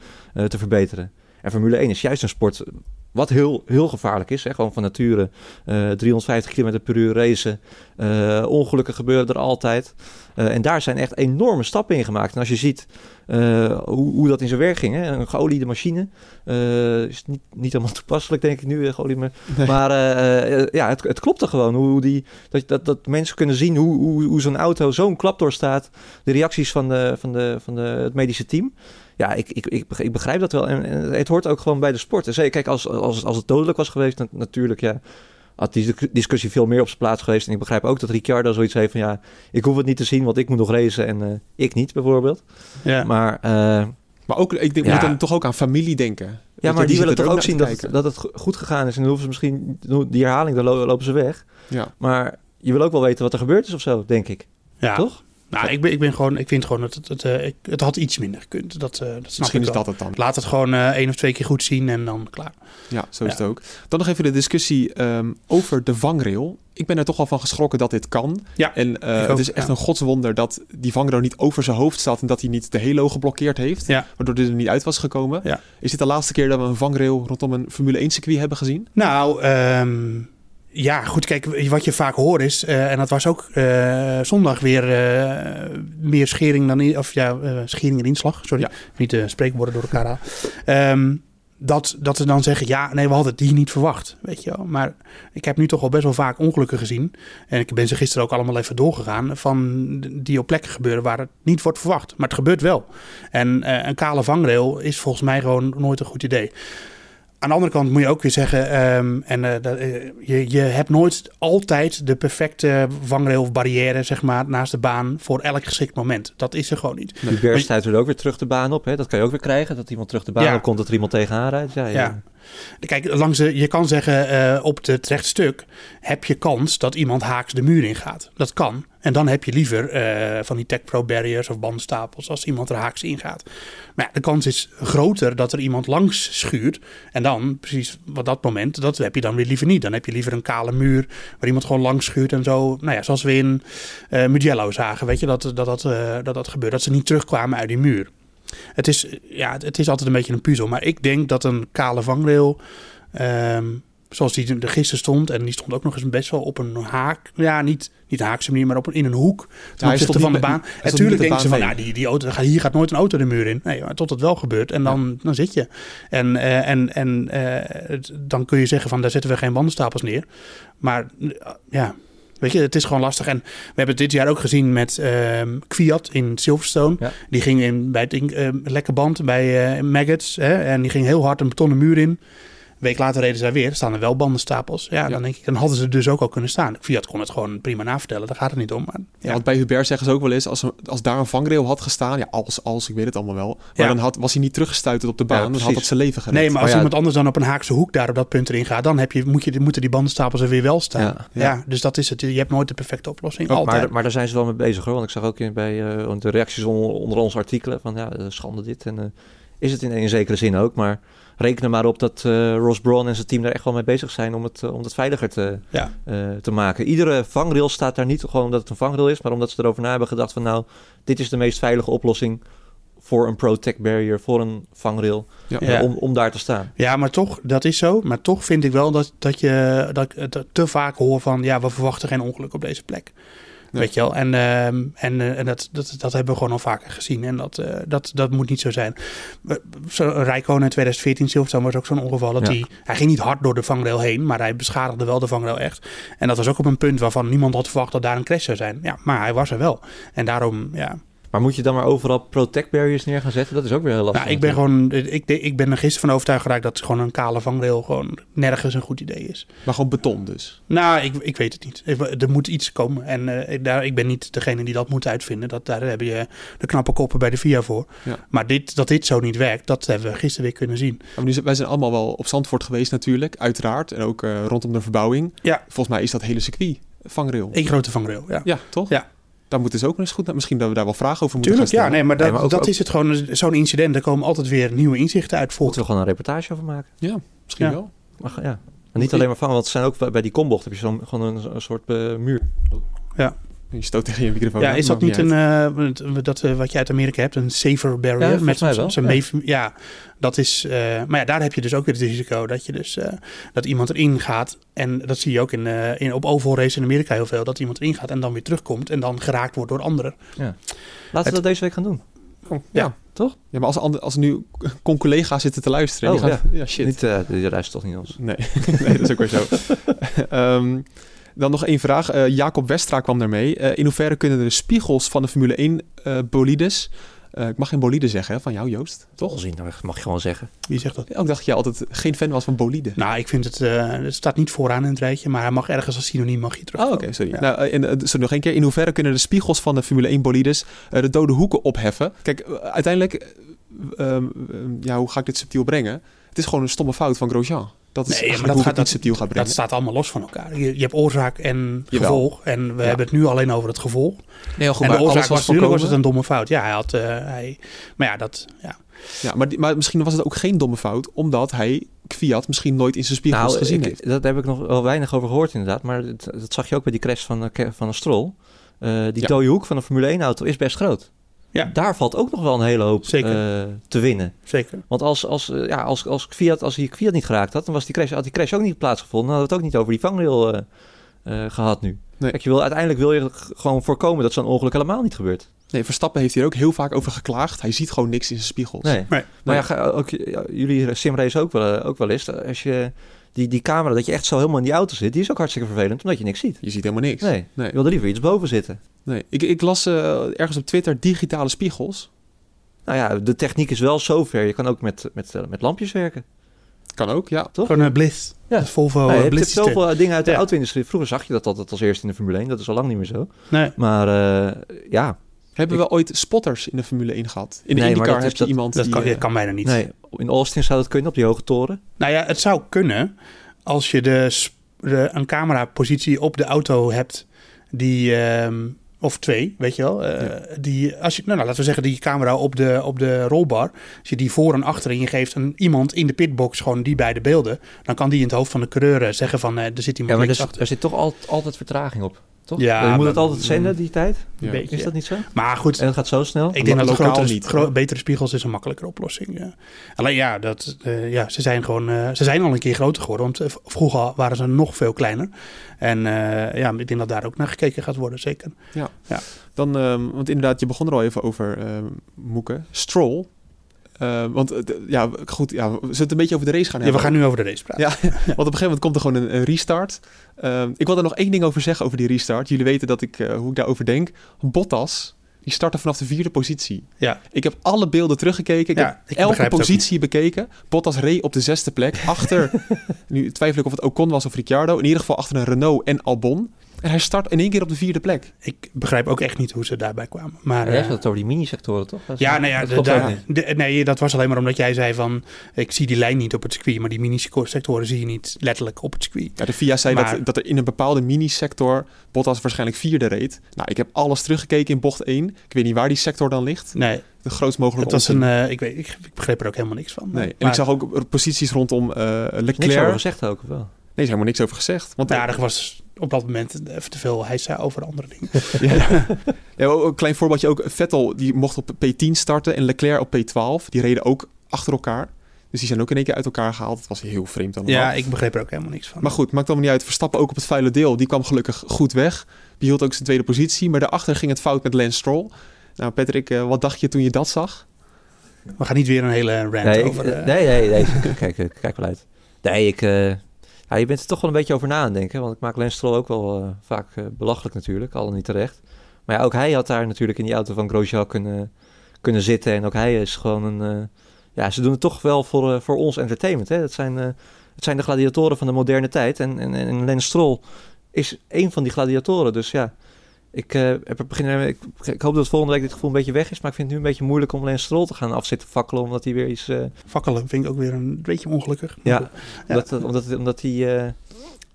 te verbeteren. En Formule 1 is juist een sport wat heel, heel gevaarlijk is. Hè? Gewoon van nature. eh 350 km per uur racen. Eh, ongelukken gebeuren er altijd. Eh, en daar zijn echt enorme stappen in gemaakt. En als je ziet eh, hoe, hoe dat in zijn werk ging. Hè? Een geoliede machine. eh, is niet, niet helemaal [LAUGHS] toepasselijk, denk ik nu. eh, geoliede ma- Nee. Maar eh, eh, ja, het, het klopte gewoon. Hoe die, dat, dat, dat mensen kunnen zien hoe, hoe, hoe zo'n auto zo'n klap doorstaat. De reacties van, de, van, de, van de, het medische team. Ja, ik, ik, ik, ik begrijp dat wel. En, en het hoort ook gewoon bij de sport. En zeker, kijk, als, als, als het dodelijk was geweest, dan, natuurlijk, ja, had die discussie veel meer op zijn plaats geweest. En ik begrijp ook dat Ricciardo zoiets heeft van, ja, ik hoef het niet te zien, want ik moet nog racen en eh, ik niet, bijvoorbeeld. Ja. Maar, eh, Maar ook, ik denk, Ja. moet dan toch ook aan familie denken. Ja, maar die, willen toch ook zien dat het, dat het go- goed gegaan is. En dan hoeven ze misschien, die herhaling, dan lo- lopen ze weg. Ja. Maar je wil ook wel weten wat er gebeurd is of zo, denk ik. Ja. Toch? Nou, ik, ben, ik, ben gewoon, ik vind gewoon dat het, het, eh, het had iets minder gekund. Dat, eh, dat Misschien is dat het dan. Laat het gewoon eh één of twee keer goed zien en dan klaar. Ja, zo is Ja. het ook. Dan nog even de discussie ehm, over de vangrail. Ik ben er toch wel van geschrokken dat dit kan. Ja, en het is echt ja. een godswonder dat die vangrail niet over zijn hoofd staat en dat hij niet de halo geblokkeerd heeft, Ja. waardoor dit er niet uit was gekomen. Ja. Is dit de laatste keer dat we een vangrail rondom een Formule 1 circuit hebben gezien? Nou, ehm, ja, goed. Kijk, wat je vaak hoort is, eh, en dat was ook eh, zondag weer eh, meer schering dan, in- of ja, schering en inslag. Sorry, niet de spreekwoorden door elkaar aan. Ehm, dat, dat ze dan zeggen, ja, nee, we hadden hier niet verwacht, weet je wel. Maar ik heb nu toch al best wel vaak ongelukken gezien. En ik ben ze gisteren ook allemaal even doorgegaan van die op plekken gebeuren waar het niet wordt verwacht. Maar het gebeurt wel. En een kale vangrail is volgens mij gewoon nooit een goed idee. Aan de andere kant moet je ook weer zeggen, ehm, en eh, eh, je, je hebt nooit altijd de perfecte vangrail of barrière, zeg maar, naast de baan voor elk geschikt moment. Dat is er gewoon niet. Die bear stuit er ook weer terug de baan op. Hè? Dat kan je ook weer krijgen. Dat iemand terug de baan Ja. op komt, dat er iemand tegenaan rijdt. Ja, ja. Ja. Kijk, langs je kan zeggen eh, op het rechte stuk heb je kans dat iemand haaks de muur ingaat. Dat kan. En dan heb je liever eh, van die Tech Pro barriers of bandstapels als iemand er haaks ingaat. Maar ja, de kans is groter dat er iemand langs schuurt. En dan, precies wat dat moment, dat heb je dan weer liever niet. Dan heb je liever een kale muur waar iemand gewoon langs schuurt en zo. Nou ja, zoals we in eh Mugello zagen, weet je, dat dat, dat, dat dat gebeurt. Dat ze niet terugkwamen uit die muur. Het is, ja, het- is altijd een beetje een puzzel. Maar ik denk dat een kale vangrail, ehm, zoals die er gisteren stond... en die stond ook nog eens best wel op een haak... ja, niet, niet haakse manier, maar op een, in een hoek... ten hij opzichte van de baan. En denken ze van, ja, mee. die, die auto, hier gaat nooit een auto de muur in. Nee, maar tot het wel gebeurt en dan, dan zit je. En, eh, en, en eh, dan kun je zeggen van, daar zetten we geen bandenstapels neer. Maar eh, ja... Weet je, het is gewoon lastig. En we hebben het dit jaar ook gezien met ehm Kwiat in Silverstone. Die ging in, bij het ehm, lekke band bij eh Maggots. Hè, en die ging heel hard een betonnen muur in. Een week later reden ze daar weer. Staan er wel bandenstapels. Ja, dan denk ik, dan hadden ze er dus ook al kunnen staan. Fiat kon het gewoon prima navertellen. Daar gaat het niet om. Maar, Ja, want bij Hubert zeggen ze ook wel eens, als, er- als daar een vangrail had gestaan, ja, als, als, ik weet het allemaal wel, maar Ja. dan had, was hij niet teruggestuiterd op de baan, dan had dat zijn leven gered. Nee, maar als iemand anders dan op een haakse hoek daar op dat punt erin gaat, dan heb je, moet je, moeten die bandenstapels er weer wel staan. Ja. Ja, dus dat is het. Je hebt nooit de perfecte oplossing. Ook, Altijd. maar, maar daar zijn ze wel mee bezig hoor. Want ik zag ook in, bij eh, de reacties onder, onder onze artikelen van ja, eh, schande dit. En eh, is het in een zekere zin ook. Maar reken er maar op dat eh, Ross Brawn en zijn team daar echt wel mee bezig zijn om het, eh, om het veiliger te, Ja. eh, te maken. Iedere vangrail staat daar niet gewoon omdat het een vangrail is, maar omdat ze erover na hebben gedacht van nou, dit is de meest veilige oplossing voor een protect barrier, voor een vangrail, Ja. Ja. om, om daar te staan. Ja, maar toch, dat is zo. Maar toch vind ik wel dat, dat, je, dat ik het te vaak hoor van... ja, we verwachten geen ongeluk op deze plek. Weet je wel? En, ehm, en, eh, en dat, dat, dat hebben we gewoon al vaker gezien. En dat, eh, dat, dat moet niet zo zijn. Zo, Rijkonen in 2014, Silverstone was ook zo'n ongeval. Dat Ja. hij, hij ging niet hard door de vangrail heen... maar hij beschadigde wel de vangrail echt. En dat was ook op een punt waarvan niemand had verwacht... dat daar een crash zou zijn. Ja, maar hij was er wel. En daarom, ja... Maar moet je dan maar overal protect barriers neer gaan zetten? Dat is ook weer heel lastig. Nou, ik ben gewoon, ik, ik ben er gisteren van overtuigd geraakt dat gewoon een kale vangrail gewoon nergens een goed idee is. Maar gewoon beton dus. Nou, ik, ik weet het niet. Er moet iets komen. En eh, ik- daar, ik ben niet degene die dat moet uitvinden. Dat, daar heb je de knappe koppen bij de VIA voor. Ja. Maar dit, dat dit zo niet werkt, dat hebben we gisteren weer kunnen zien. Maar nu, zijn- wij zijn allemaal wel op Zandvoort geweest natuurlijk, uiteraard. En ook eh, rondom de verbouwing. Ja. Volgens mij is dat hele circuit vangrail. Eén grote vangrail, ja. Ja, toch? Ja. Daar moeten ze ook nog eens goed naar. Misschien dat we daar wel vragen over moeten Tuurlijk, gaan ja. Nee, maar dat, Nee, maar ook- dat ook- is het gewoon. Zo'n incident, er komen altijd weer nieuwe inzichten uit voort. Moeten we gewoon een reportage over maken? Ja, misschien Ja. wel. Mag, ja. En niet alleen maar vangen, want het zijn ook bij- die kombocht heb je zo'n gewoon een, een soort eh, muur. Ja. Je stoot tegen je microfoon. Ja, is dat niet een, uit. eh, wat- dat, eh, wat je uit Amerika hebt, een safer barrier? Ja, met mij zo'n- wel, ja. meef- ja, dat is. eh, maar ja, daar heb je dus ook weer het risico dat je dus eh, dat iemand erin gaat. En dat zie je ook in, eh, in, op oval race in Amerika heel veel. Dat iemand erin gaat en dan weer terugkomt en dan geraakt wordt door anderen. Ja. Laten Het- we dat deze week gaan doen. Oh, ja. toch? Ja, maar als, ander- als er nu con-collega's zitten te luisteren... Oh, die gaan, ja. ja. shit. Niet, eh, die reist toch niet ons. Nee, [LAUGHS] nee, dat is ook weer zo. [LAUGHS] Ehm, dan nog één vraag. Eh, Jacob Westra kwam daarmee. Eh, in hoeverre kunnen de spiegels van de Formule 1 eh, bolides... eh, ik mag geen bolide zeggen, hè, van jou Joost, toch? Onzin, dat mag je gewoon zeggen. Wie zegt dat? Ja, ik dacht dat jij altijd geen fan was van bolide. Nou, ik vind het. eh, het staat niet vooraan in het rijtje, maar hij mag ergens als synoniem mag je terug. Oh, oké, sorry. Nou, en, sorry, nog één keer. In hoeverre kunnen de spiegels van de Formule 1 bolides eh, de dode hoeken opheffen? Kijk, uiteindelijk, eh, ehm, ehm, ja, hoe ga ik dit subtiel brengen? Het is gewoon een stomme fout van Grosjean. Dat is Nee, maar dat, gaat, dat, subtiel brengen. dat staat allemaal los van elkaar. Je, je hebt oorzaak en Jawel. gevolg. En we Ja. hebben het nu alleen over het gevolg. Nee, goed, en maar de oorzaak alles was was natuurlijk was het een domme fout. Ja, hij had... eh, hij, maar ja, dat... Ja. Ja, maar, die- maar misschien was het ook geen domme fout, omdat hij Kviat misschien nooit in zijn spiegels Nou, gezien ik- heeft. dat heb ik nog wel weinig over gehoord inderdaad. Maar dat, dat zag je ook bij die crash van, eh, van een Stroll. Eh, die Ja. dode hoek van een Formule 1 auto is best groot. Ja. Daar valt ook nog wel een hele hoop Zeker. eh, te winnen. Zeker. Want als, als, eh, ja, als, als, Fiat, als hij Fiat niet geraakt had, dan was die crash, had die crash ook niet plaatsgevonden. Dan hadden we het ook niet over die vangrail eh, eh, gehad nu. Nee. Kijk, je wil, uiteindelijk wil je gewoon voorkomen dat zo'n ongeluk helemaal niet gebeurt. Nee, Verstappen heeft hier ook heel vaak over geklaagd. Hij ziet gewoon niks in zijn spiegels. Nee. Nee. Maar ja, ga- ook, ja, jullie simrace ook wel, ook wel eens. Als je die, die camera, dat je echt zo helemaal in die auto zit, die is ook hartstikke vervelend, omdat je niks ziet. Je ziet helemaal niks. Nee, Nee. je wil er liever iets boven zitten. Nee. Ik, ik las eh, ergens op Twitter digitale spiegels. Nou ja, de techniek is wel zover. Je kan ook met, met, eh, met lampjes werken. Kan ook, ja. Toch? Gewoon een Blitz. Ja. Dat Volvo je hebt Blitz zoveel dingen uit de Ja. auto-industrie. Vroeger zag je dat altijd als eerste in de Formule 1. Dat is al lang niet meer zo. Nee. Maar eh, ja, Hebben we ooit spotters in de Formule 1 gehad? In de Nee, maar IndyCar heb je dat- iemand Dat die... kan, eh, dat kan bijna niet. nee, in Austin zou dat kunnen op die hoge toren. Nou ja, het zou kunnen als je de, de, een camerapositie op de auto hebt die... ehm, of twee, weet je wel. eh, die, als je, nou, nou, laten we zeggen, die camera op de, op de rolbar. Als je die voor en achter en je geeft een, iemand in de pitbox gewoon die beide beelden. Dan kan die in het hoofd van de coureur eh, zeggen van eh, er zit Ja, iemand maar links er, achter. er zit toch altijd, altijd vertraging op. Toch? Ja, je moet maar- het altijd zenden, die tijd. Ja. beetje. Is dat niet zo? Maar goed, En het gaat zo snel. Ik denk dat grotere, niet. gro- betere spiegels is een makkelijkere oplossing. Ja. Alleen ja, dat, eh, ja ze, zijn gewoon, eh, ze zijn al een keer groter geworden. Want eh, vroeger waren ze nog veel kleiner. En eh, ja, ik denk dat daar ook naar gekeken gaat worden, zeker. Ja. Ja. Dan, ehm, want inderdaad, je begon er al even over, ehm Moeke. Stroll. Eh, want eh, ja, goed, ja, we zullen het een beetje over de race gaan Ja, hebben. we gaan nu over de race praten. Ja, [LAUGHS] want op een gegeven moment komt er gewoon een, een restart. Ehm, ik wil er nog één ding over zeggen over die restart. Jullie weten dat ik, eh, hoe ik daarover denk. Bottas, die startte vanaf de vierde positie. Ja. Ik heb alle beelden teruggekeken. Ik Ja, heb ik elke positie bekeken. Bottas reed op de zesde plek. Achter, [LAUGHS] nu twijfel ik of het Ocon was of Ricciardo. In ieder geval achter een Renault en Albon. En hij start in één keer op de vierde plek. Ik begrijp ook echt niet hoe ze daarbij kwamen. Maar, Jij eh, had het over die mini-sectoren, toch? Dat ja, nou ja, dat nee, dat was alleen maar omdat jij zei van... ik zie die lijn niet op het circuit, maar die mini-sectoren zie je niet letterlijk op het circuit. Ja, de FIA zei Maar- dat, dat er in een bepaalde minisector Bottas waarschijnlijk vierde reed. Nou, ik heb alles teruggekeken in bocht 1. Ik weet niet waar die sector dan ligt. Nee, De grootst mogelijke het was een... eh, ik, weet, ik, ik begreep er ook helemaal niks van. Nee, en ik zag ook posities rondom eh Leclerc. Niks over gezegd ook, of wel? Nee, is helemaal niks over gezegd. Want Ja, er was op dat moment even te veel hij zei over andere dingen. [LAUGHS] ja. [LAUGHS] een klein voorbeeldje ook. Vettel die mocht op P10 starten en Leclerc op P12. Die reden ook achter elkaar. Dus die zijn ook in één keer uit elkaar gehaald. Het was heel vreemd allemaal. Ja, ik begreep er ook helemaal niks van. Maar goed, maakt allemaal niet uit. Verstappen ook op het vuile deel. Die kwam gelukkig goed weg. Die hield ook zijn tweede positie. Maar daarachter ging het fout met Lance Stroll. Nou, Patrick, eh, wat dacht je toen je dat zag? We gaan niet weer een hele rant Nee, ik- over... eh, nee, nee, nee. [LAUGHS] kijk, kijk, kijk wel uit. Nee, ik... eh, ja, je bent er toch wel een beetje over na aan denken. Want ik maak Lance Stroll ook wel eh, vaak eh, belachelijk natuurlijk. Al niet terecht. Maar ja, ook hij had daar natuurlijk in die auto van Grosjean kunnen, kunnen zitten. En ook hij is gewoon een... eh, ja, ze doen het toch wel voor, voor ons entertainment. Hè? Dat zijn, het zijn de gladiatoren van de moderne tijd. En, en, en Stroll is een van die gladiatoren. Dus ja, ik, eh, heb er beginnen, ik, ik hoop dat volgende week dit gevoel een beetje weg is. Maar ik vind het nu een beetje moeilijk om Lance Stroll te gaan afzitten fakkelen. Omdat hij weer iets... eh, Fakkelen vind ik ook weer een beetje ongelukkig. ja, Ja. Omdat, omdat, omdat hij. eh,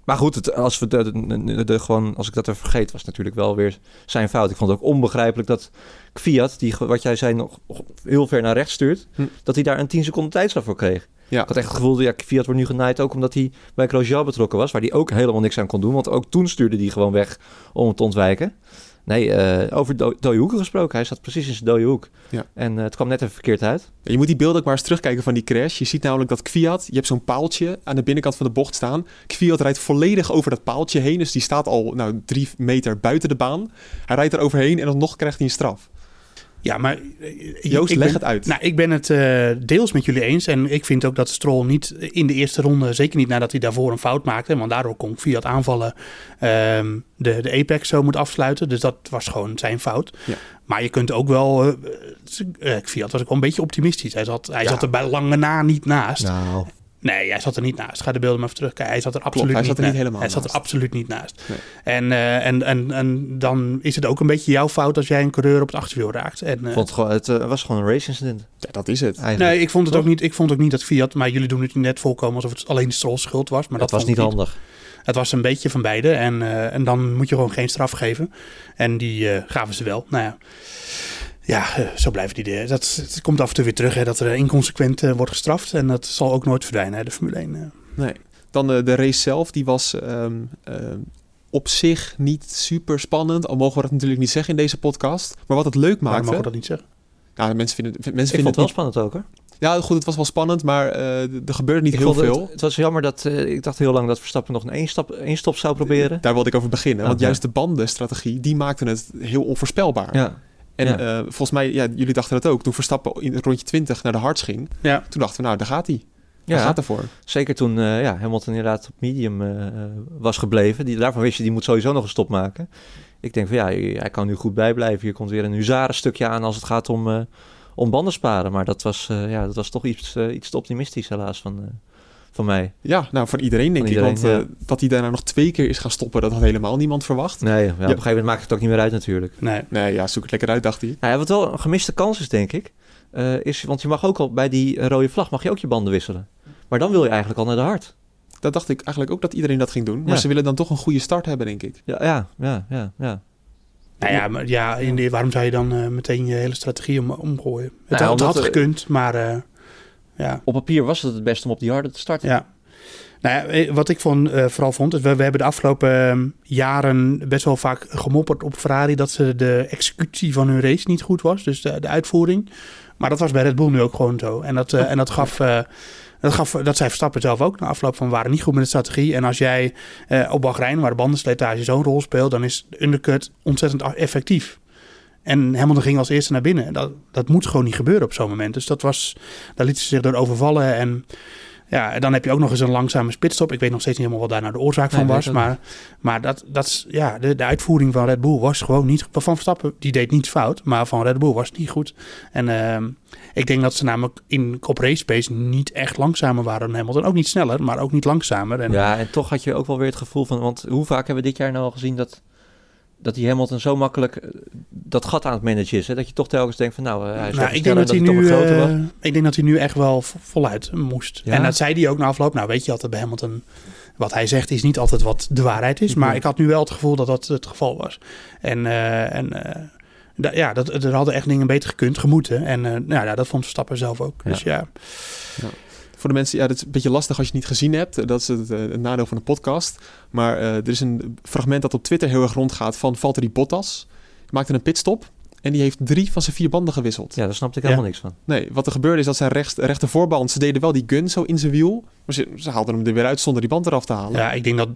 Maar goed, het, als, we de, de, gewoon, als ik dat even vergeet, was het natuurlijk wel weer zijn fout. Ik vond het ook onbegrijpelijk dat Fiat, die wat jij zei, nog heel ver naar rechts stuurt, Hm. dat hij daar een 10 seconden tijdstraf voor kreeg. Ja. Ik had echt het gevoel, ja, Fiat wordt nu genaaid ook omdat hij bij Grosjean betrokken was, waar hij ook helemaal niks aan kon doen. Want ook toen stuurde hij gewoon weg om het te ontwijken. Nee, eh, over do dode hoeken gesproken. Hij zat precies in zijn dode hoek. Ja. En eh, het kwam net even verkeerd uit. Je moet die beelden ook maar eens terugkijken van die crash. Je ziet namelijk dat Kviat, je hebt zo'n paaltje aan de binnenkant van de bocht staan. Kviat rijdt volledig over dat paaltje heen. Dus die staat al nou, drie meter buiten de baan. Hij rijdt er overheen en dan nog krijgt hij een straf. Ja, maar... eh, Joost, leg ben- het uit. Nou, ik ben het eh, deels met jullie eens. En ik vind ook dat Stroll niet in de eerste ronde... zeker niet nadat hij daarvoor een fout maakte... want daardoor kon Fiat aanvallen... ehm, de, de Apex zo moet afsluiten. Dus dat was gewoon zijn fout. Ja. Maar je kunt ook wel... eh, eh, Fiat was ook wel een beetje optimistisch. Hij zat, hij Ja. zat er bij lange na niet naast. Nou, Nee, hij zat er niet naast. Ga de beelden maar even terugkijken. Hij zat er absoluut hij niet zat er niet helemaal Hij zat er naast. absoluut niet naast. Nee. En, eh, en, en, en dan is het ook een beetje jouw fout als jij een coureur op het achterwiel raakt. En, eh, vond het, eh, was gewoon een race incident. Ja, dat is het. Eigenlijk. Nee, ik vond het Toch? ook niet. Ik vond ook niet dat Fiat, maar jullie doen het net volkomen alsof het alleen Stroll schuld was. Maar dat dat, was niet handig. Het was een beetje van beide en, eh, en dan moet je gewoon geen straf geven. En die eh, gaven ze wel. Nou ja, ja eh, zo blijven die. de- Dat, het komt af en toe weer terug hè, dat er inconsequent eh, wordt gestraft en dat zal ook nooit verdwijnen, hè, de Formule 1. eh. Nee. Dan eh, de race zelf, die was ehm, ehm, op zich niet super spannend. Al mogen we dat natuurlijk niet zeggen in deze podcast. Maar wat het leuk Waarom maakte... mogen we dat niet zeggen? Ja, mensen vinden, mensen Ik vinden vond het wel niet- spannend ook hoor. Ja, goed, het was wel spannend, maar eh, er gebeurde niet Ik heel het- veel. Het, was jammer dat eh, ik dacht heel lang dat Verstappen nog een één stap, één stop zou proberen. Daar wilde ik over beginnen. Want juist de bandenstrategie, die maakte het heel onvoorspelbaar. Ja. En Ja. eh, volgens mij, ja, jullie dachten dat ook. Toen Verstappen in rondje 20 naar de hards ging, Ja. toen dachten we, nou, daar gaat hij. Ja. Hij gaat ervoor. Zeker toen eh ja, Hamilton inderdaad op medium eh, was gebleven. Die, daarvan wist je, die moet sowieso nog een stop maken. Ik denk van ja, hij kan nu goed bijblijven. Hier komt weer een huzarenstukje aan als het gaat om, om banden sparen. Maar dat was, ja, dat was toch iets, iets te optimistisch helaas van, van mij. Ja, nou, van iedereen denk Van ik. Want eh, dat hij daarna nog twee keer is gaan stoppen, dat had helemaal niemand verwacht. Nee, ja, op een gegeven moment maakt het ook niet meer uit natuurlijk. Nee. Nee, ja, zoek het lekker uit, dacht hij. Nou ja, wat wel een gemiste kans is, denk ik, eh, is, want je mag ook al bij die rode vlag mag je ook je banden wisselen. Maar dan wil je eigenlijk al naar de hard. Dat dacht ik eigenlijk ook dat iedereen dat ging doen. Maar Ja. ze willen dan toch een goede start hebben, denk ik. Ja, ja, ja, ja. ja. Nou ja, maar ja, in de, waarom zou je dan eh, meteen je hele strategie om, omgooien? Het, Nou ja, had- het had gekund, maar eh, ja. Op papier was het het beste om op die harde te starten. Ja. Nou ja, eh, wat ik vond, eh, vooral vond, is we, we hebben de afgelopen eh, jaren best wel vaak gemopperd op Ferrari dat ze de executie van hun race niet goed was, dus de, de uitvoering. Maar dat was bij Red Bull nu ook gewoon zo. En dat, eh, en dat gaf. dat, gaf, dat zei Verstappen zelf ook na afloop van we waren niet goed met de strategie. En als jij eh, op Bahrein, waar de bandenslijtage zo'n rol speelt, dan is de undercut ontzettend effectief. En Hamilton ging als eerste naar binnen. Dat, dat moet gewoon niet gebeuren op zo'n moment. Dus dat was, daar lieten ze zich door overvallen. En ja, en dan heb je ook nog eens een langzame spitstop. Ik weet nog steeds niet helemaal wat daar nou de oorzaak Nee, van was. Maar, maar dat, dat ja, de, de uitvoering van Red Bull was gewoon niet... Van Verstappen, die deed niets fout. Maar van Red Bull was het niet goed. En ehm, ik denk dat ze namelijk in, op race pace niet echt langzamer waren dan Hamilton. Ook niet sneller, maar ook niet langzamer. En, Ja, en toch had je ook wel weer het gevoel van... Want hoe vaak hebben we dit jaar nou al gezien dat, dat die Hamilton zo makkelijk eh, dat gat aan het managen is? Hè? Dat je toch telkens denkt van nou, eh, hij is Nou, ik, denk sneller dat hij toch nu, een groter was. eh, ik denk dat hij nu echt wel vo- voluit moest. Ja? En dat zei hij ook na afloop. Nou, weet je altijd bij Hamilton... Wat hij zegt is niet altijd wat de waarheid is. Maar Nee. ik had nu wel het gevoel dat dat het geval was. En, eh, en eh, ja, dat, er hadden echt dingen beter gekund, gemoeten. En eh, nou, ja, dat vond Verstappen zelf ook. Dus ja, Voor de mensen, ja, dat is een beetje lastig als je het niet gezien hebt. Dat is het, eh, het nadeel van de podcast. Maar eh, er is een fragment dat op Twitter heel erg rondgaat van Valtteri Bottas. Die maakte een pitstop en die heeft drie van zijn vier banden gewisseld. Ja, daar snapte ik helemaal niks van. Nee, wat er gebeurde is dat zijn rechts, rechter voorband, ze deden wel die gun zo in zijn wiel. Maar ze, ze haalden hem er weer uit zonder die band eraf te halen. ja, ik denk dat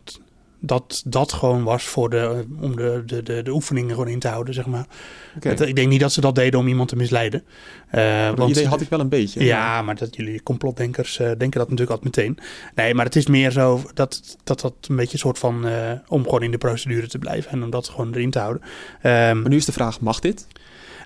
dat, dat gewoon was voor de, om de, de, de, de oefeningen gewoon in te houden, zeg maar. Ik denk niet dat ze dat deden om iemand te misleiden. Eh, Dat want- idee had ik wel een beetje. Ja, maar dat jullie complotdenkers eh, denken dat natuurlijk altijd meteen. Nee, maar het is meer zo dat dat, dat een beetje een soort van... eh, om gewoon in de procedure te blijven en om dat gewoon erin te houden. Ehm, Maar nu is de vraag, mag dit?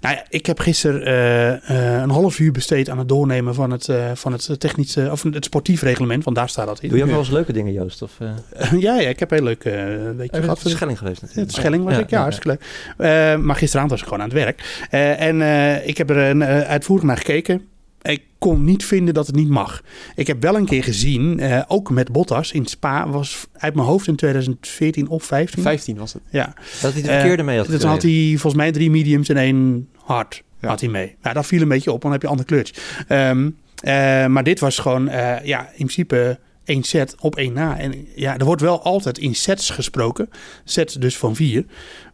Nou ja, ik heb gisteren eh, eh, een half uur besteed aan het doornemen van het, eh, van het technische... of het sportief reglement, want daar staat dat in. Doe je ook wel eens leuke dingen, Joost? Of, eh ja, ja, ik heb heel leuk uh, weekje even gehad. de Schelling geweest natuurlijk. Het Schelling was Ja, ik, ja, ja, hartstikke leuk. Eh, maar gisteravond was ik gewoon aan het werk. Eh, en eh, ik heb er een, eh, uitvoerig naar gekeken. Ik kon niet vinden dat het niet mag. Ik heb wel een keer gezien, eh, ook met Bottas in Spa, was uit mijn hoofd in 2014 of 15. 15 was het. Ja. Dat hij de verkeerde mee had Dus had gekregen. hij volgens mij drie mediums en één hard had hij mee. Ja, dat viel een beetje op, want dan heb je een ander kleurtje. Ehm, Eh, maar dit was gewoon, eh, ja, in principe één set op één na. En ja, er wordt wel altijd in sets gesproken. Sets dus van vier.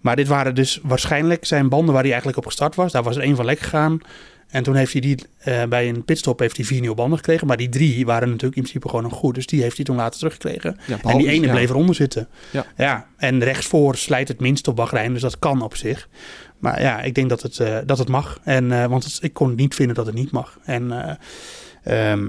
Maar dit waren dus waarschijnlijk zijn banden waar hij eigenlijk op gestart was. Daar was er één van lek gegaan. En toen heeft hij die eh, bij een pitstop heeft hij vier nieuwe banden gekregen. Maar die drie waren natuurlijk in principe gewoon nog goed. Dus die heeft hij toen later teruggekregen. Ja, en die ene ja. bleef eronder zitten. Ja. ja. En rechtsvoor slijt het minst op Bahrein. Dus dat kan op zich. Maar ja, ik denk dat het, eh, dat het mag. En, eh, want het- ik kon niet vinden dat het niet mag. En, ehm,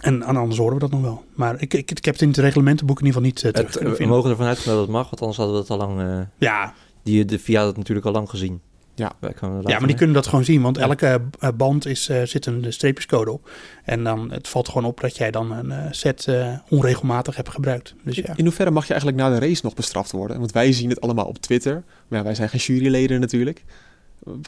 en anders horen we dat nog wel. Maar ik, ik, ik heb het in het reglementenboek in ieder geval niet terug Het, we mogen ervan uitgaan dat het mag, want anders hadden we het al lang... Ja. Die, de VIA had het natuurlijk al lang gezien. Ja, Ja, maar die kunnen dat gewoon zien, want elke eh, band is, eh, zit een streepjescode op. En dan het valt gewoon op dat jij dan een eh, set eh, onregelmatig hebt gebruikt. Dus ja. In hoeverre mag je eigenlijk na de race nog bestraft worden? Want wij zien het allemaal op Twitter. Maar ja, wij zijn geen juryleden natuurlijk.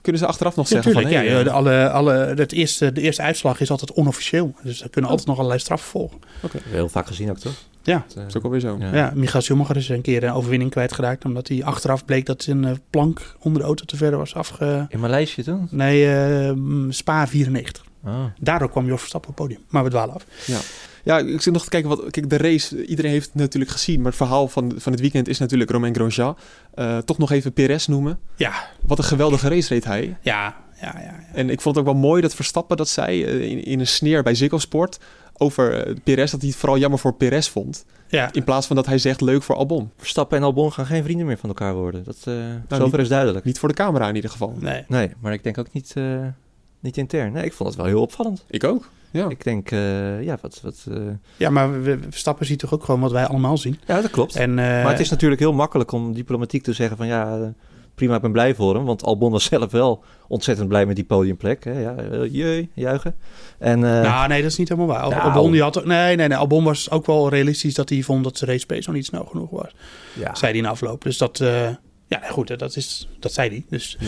Kunnen ze achteraf nog Ja, zeggen tuurlijk, van... ja, hey, de, eh, alle, alle, het eerste, de eerste uitslag is altijd onofficieel. Dus er kunnen altijd nog allerlei straffen volgen. Oké. Heel vaak gezien ook, toch? Ja. Dat is ook alweer zo. Ja, Michael Schumacher is een keer een overwinning kwijtgeraakt... omdat hij achteraf bleek dat zijn eh, plank onder de auto te ver was afge... In Maleisië toen? Nee, eh, Spa 94. Ah. Daardoor kwam Jos Verstappen op het podium. Maar we dwalen af. Ja. Ja, ik zit nog te kijken wat. Kijk, de race, iedereen heeft het natuurlijk gezien. Maar het verhaal van, van het weekend is natuurlijk Romain Grosjean. Eh, toch nog even Perez noemen. Ja. Wat een geweldige race reed hij. Ja, ja, ja. En ik vond het ook wel mooi dat Verstappen dat zei eh, in, in een sneer bij Ziggo Sport. Over eh, Perez, dat hij het vooral jammer voor Perez vond. Ja. In plaats van dat hij zegt leuk voor Albon. Verstappen en Albon gaan geen vrienden meer van elkaar worden. Dat, eh zover niet- is duidelijk. Niet voor de camera in ieder geval. Nee. Nee, maar ik denk ook niet, eh, niet intern. Nee, ik vond het wel heel opvallend. Ik ook. Ja. Ik denk, eh, ja, wat... wat eh, Ja, maar we, Verstappen ziet toch ook gewoon wat wij allemaal zien. Ja, dat klopt. En, eh, maar het is natuurlijk heel makkelijk om diplomatiek te zeggen van ja, eh, prima, ik ben blij voor hem. Want Albon was [LAUGHS] zelf wel ontzettend blij met die podiumplek. Hè? Ja, eh, jee, juichen. En, eh, nou, nee, dat is niet helemaal waar. Nou. Albon, die had ook, nee, nee, nee, Albon was ook wel realistisch dat hij vond dat de race pace nog niet snel genoeg was. Ja. Zei hij in afloop. Dus dat, eh, ja, goed, dat, is, dat zei hij. Dus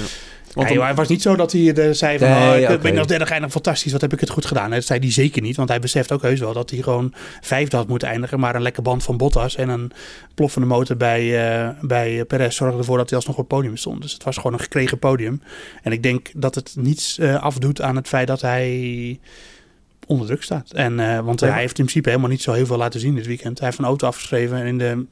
Want Nee, dan- hij was niet zo dat hij eh, zei van, Nee, oh, ik oké. ben als derde geëindigd, fantastisch, wat heb ik het goed gedaan. Dat zei hij zeker niet, want hij beseft ook heus wel dat hij gewoon vijfde had moeten eindigen. Maar een lekker band van Bottas en een ploffende motor bij, eh bij Perez zorgde ervoor dat hij alsnog op het podium stond. Dus het was gewoon een gekregen podium. En ik denk dat het niets eh, afdoet aan het feit dat hij onder druk staat. En, eh, want Ja. hij heeft in principe helemaal niet zo heel veel laten zien dit weekend. Hij heeft een auto afgeschreven en in de...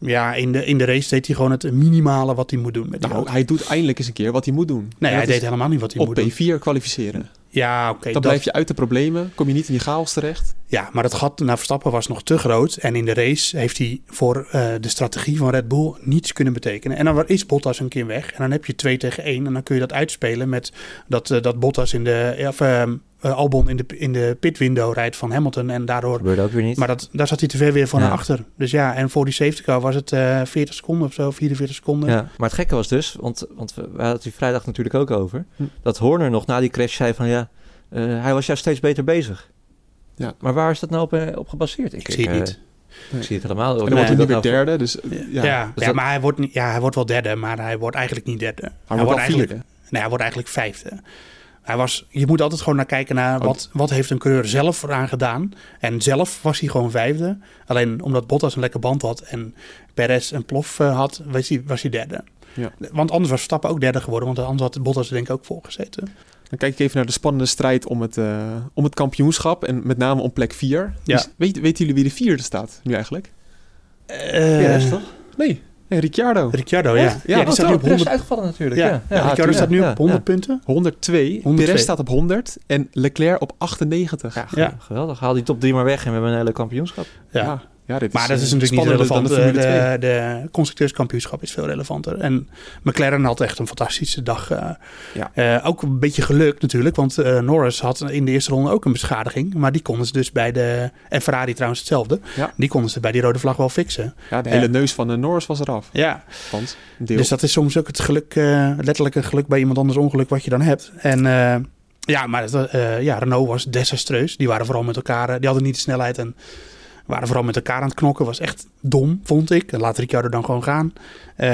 Ja, in de, in de race deed hij gewoon het minimale wat hij moet doen met die Nou, auto. hij doet eindelijk eens een keer wat hij moet doen. Nee, hij dat deed helemaal niet wat hij op moet doen. P4 kwalificeren. Ja, oké. Dan dat- blijf je uit de problemen, kom je niet in die chaos terecht. Ja, maar het gat naar Verstappen was nog te groot. En in de race heeft hij voor eh, de strategie van Red Bull niets kunnen betekenen. En dan is Bottas een keer weg. En dan heb je 2 tegen 1. En dan kun je dat uitspelen met dat, eh, dat Bottas in de. Of, ehm, eh, Albon in de, in de pitwindow rijdt van Hamilton. En daardoor. Gebeurde ook weer niet. Maar dat, daar zat hij te ver weer van Ja. naar achter. Dus ja, en voor die safety car was het eh 40 seconden of zo, 44 seconden. Ja, maar het gekke was dus, want, want we we hadden het die vrijdag natuurlijk ook over, Hm. dat Horner nog na die crash zei van ja, eh, hij was juist steeds beter bezig. Ja. Maar waar is dat nou op, eh, op gebaseerd? Ik zie het eh, niet. Ik zie het helemaal. En dan wordt hij weer nou- derde. Dus eh, Ja, ja, ja, Dus dat- maar hij wordt, niet, ja, hij wordt wel derde, maar hij wordt eigenlijk niet derde. Hij, wordt eigenlijk, vierde. Nee, hij wordt eigenlijk vijfde. Hij was, je moet altijd gewoon naar kijken naar wat, wat heeft een coureur zelf eraan gedaan. En zelf was hij gewoon vijfde. Alleen omdat Bottas een lekker band had en Perez een plof eh, had, was hij, was hij derde. Ja. Want anders was Verstappen ook derde geworden, want anders had Bottas er denk ik ook voor gezeten. Dan kijk ik even naar de spannende strijd om het, eh, om het kampioenschap. En met name om plek 4. Ja. Dus weet, weten jullie wie de vierde staat nu eigenlijk? Eh, toch? Nee, nee Ricciardo. Ricciardo, ja. Echt? Ja, Ja, die oh, staat nu op Perez is 100. uitgevallen natuurlijk. Ja, Ja, ja, ja, Ricciardo tuurlijk. staat nu Ja, op 100 ja. punten. 102. 102. Perez staat op 100 en Leclerc op 98. Ja, Ja. geweldig. Haal die top 3 maar weg en we hebben een hele kampioenschap. Ja. Ja, ja, dit is, Maar dat is eh, natuurlijk niet relevant. de De, Formule 2. de, constructeurskampioenschap is veel relevanter. En McLaren had echt een fantastische dag. eh. Ja. Eh, ook een beetje geluk natuurlijk, want Norris had in de eerste ronde ook een beschadiging. Maar die konden ze dus bij de... En Ferrari trouwens hetzelfde. Ja. Die konden ze bij die rode vlag wel fixen. Ja, de hele neus van de Norris was eraf. Ja, Want een dus dat is soms ook het geluk, eh letterlijke geluk bij iemand anders ongeluk wat je dan hebt. En ja, maar het, ja, Renault was desastreus. Die waren vooral met elkaar, die hadden niet de snelheid en waren vooral met elkaar aan het knokken. Was echt dom, vond ik. Laat Ricciardo dan gewoon gaan. Eh,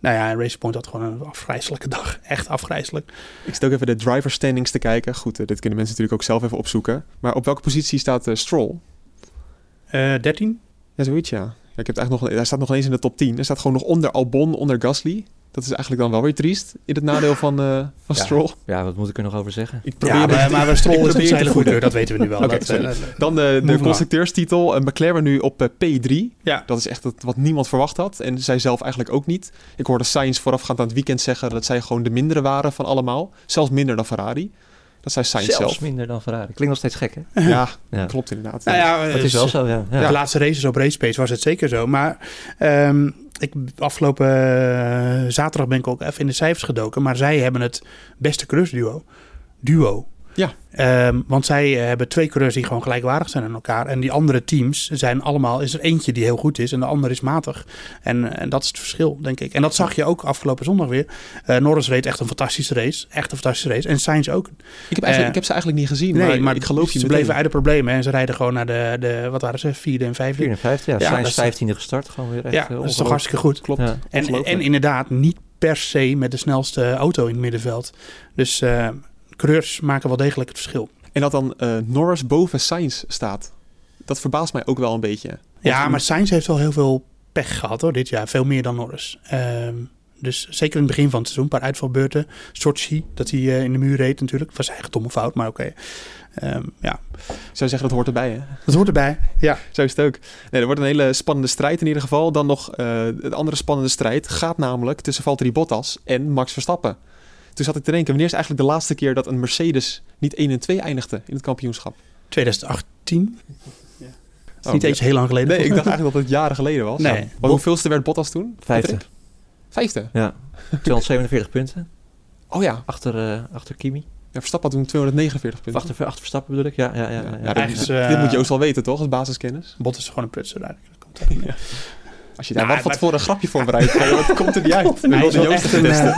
nou ja, Race Point had gewoon een afgrijzelijke dag. Echt afgrijzelijk. Ik zit ook even de driver standings te kijken. Goed, eh, dit kunnen mensen natuurlijk ook zelf even opzoeken. Maar op welke positie staat eh, Stroll? Eh 13? Ja, zoiets ja. ja ik heb het eigenlijk nog, hij staat nog eens in de top 10. Hij staat gewoon nog onder Albon, onder Gasly. Dat is eigenlijk dan wel weer triest in het nadeel van, uh, van ja. Stroll. Ja, wat moet ik er nog over zeggen? Ik probeer ja, maar, maar we Stroll is een hele goede, dat weten we nu wel. Okay, dat, uh, dan de, de constructeurstitel. McLaren nu op uh, P3. Ja. Dat is echt het, wat niemand verwacht had. En zij zelf eigenlijk ook niet. Ik hoorde Sainz voorafgaand aan het weekend zeggen dat zij gewoon de mindere waren van allemaal. Zelfs minder dan Ferrari. Dat zei Sainz Zelfs zelf. minder dan Ferrari. Klinkt nog steeds gek, hè? Ja, ja. klopt inderdaad. Nou ja, het is wel zo, ja. ja. De laatste races op Racepace was het zeker zo. Maar um, ik, afgelopen uh, zaterdag ben ik ook even in de cijfers gedoken. Maar zij hebben het beste cruisduo. Duo. Ja. Um, want zij uh, hebben twee coureurs die gewoon gelijkwaardig zijn aan elkaar. En die andere teams zijn allemaal, is er eentje die heel goed is en de andere is matig. En, en dat is het verschil, denk ik. En dat zag je ook afgelopen zondag weer. Uh, Norris reed echt een fantastische race. Echt een fantastische race. En Sainz ook. Ik heb, eigenlijk, ik heb ze eigenlijk niet gezien, nee, maar, maar ik geloof je Ze bleven uit de problemen en ze rijden gewoon naar de, de wat waren ze, vierde en vijfde. Vierde en vijfde, ja. ja Sainz vijftiende gestart, gewoon weer echt Ja, dat is toch hartstikke goed. Klopt. Ja. En, en inderdaad niet per se met de snelste auto in het middenveld. Dus uh, coureurs maken wel degelijk het verschil. En dat dan uh, Norris boven Sainz staat. Dat verbaast mij ook wel een beetje. Of ja, maar Sainz heeft wel heel veel pech gehad hoor, dit jaar. Veel meer dan Norris. Um, dus zeker in het begin van het seizoen, een paar uitvalbeurten. Sochi, dat hij uh, in de muur reed natuurlijk. Was eigenlijk domme fout, maar oké. Okay. Um, ja. Zou zeggen, dat hoort erbij hè? Dat hoort erbij, ja. Zo is het ook. Nee, er wordt een hele spannende strijd in ieder geval. Dan nog uh, een andere spannende strijd gaat namelijk tussen Valtteri Bottas en Max Verstappen. Toen zat ik te denken, wanneer is eigenlijk de laatste keer dat een Mercedes niet 1 en 2 eindigde in het kampioenschap? 2018. Ja. Dat is niet eens heel lang geleden. Nee, ik dacht eigenlijk dat het jaren geleden was. Nee. Ja. Maar hoeveelste werd Bottas toen? Vijfde. Vijfde? Ja. 247 punten. Oh ja. Achter, uh, achter Kimi. Ja, Verstappen had toen 249 punten. Achter, achter Verstappen bedoel ik, ja. ja, ja, ja, ja. ja dit, uh, dit moet je ook wel weten, toch? Als basiskennis. Bottas is gewoon een prutser eigenlijk. [LAUGHS] ja. Als je daar nou, wat maar... voor een grapje voorbereidt, wat komt er niet uit? hij, is wel echt een, uh,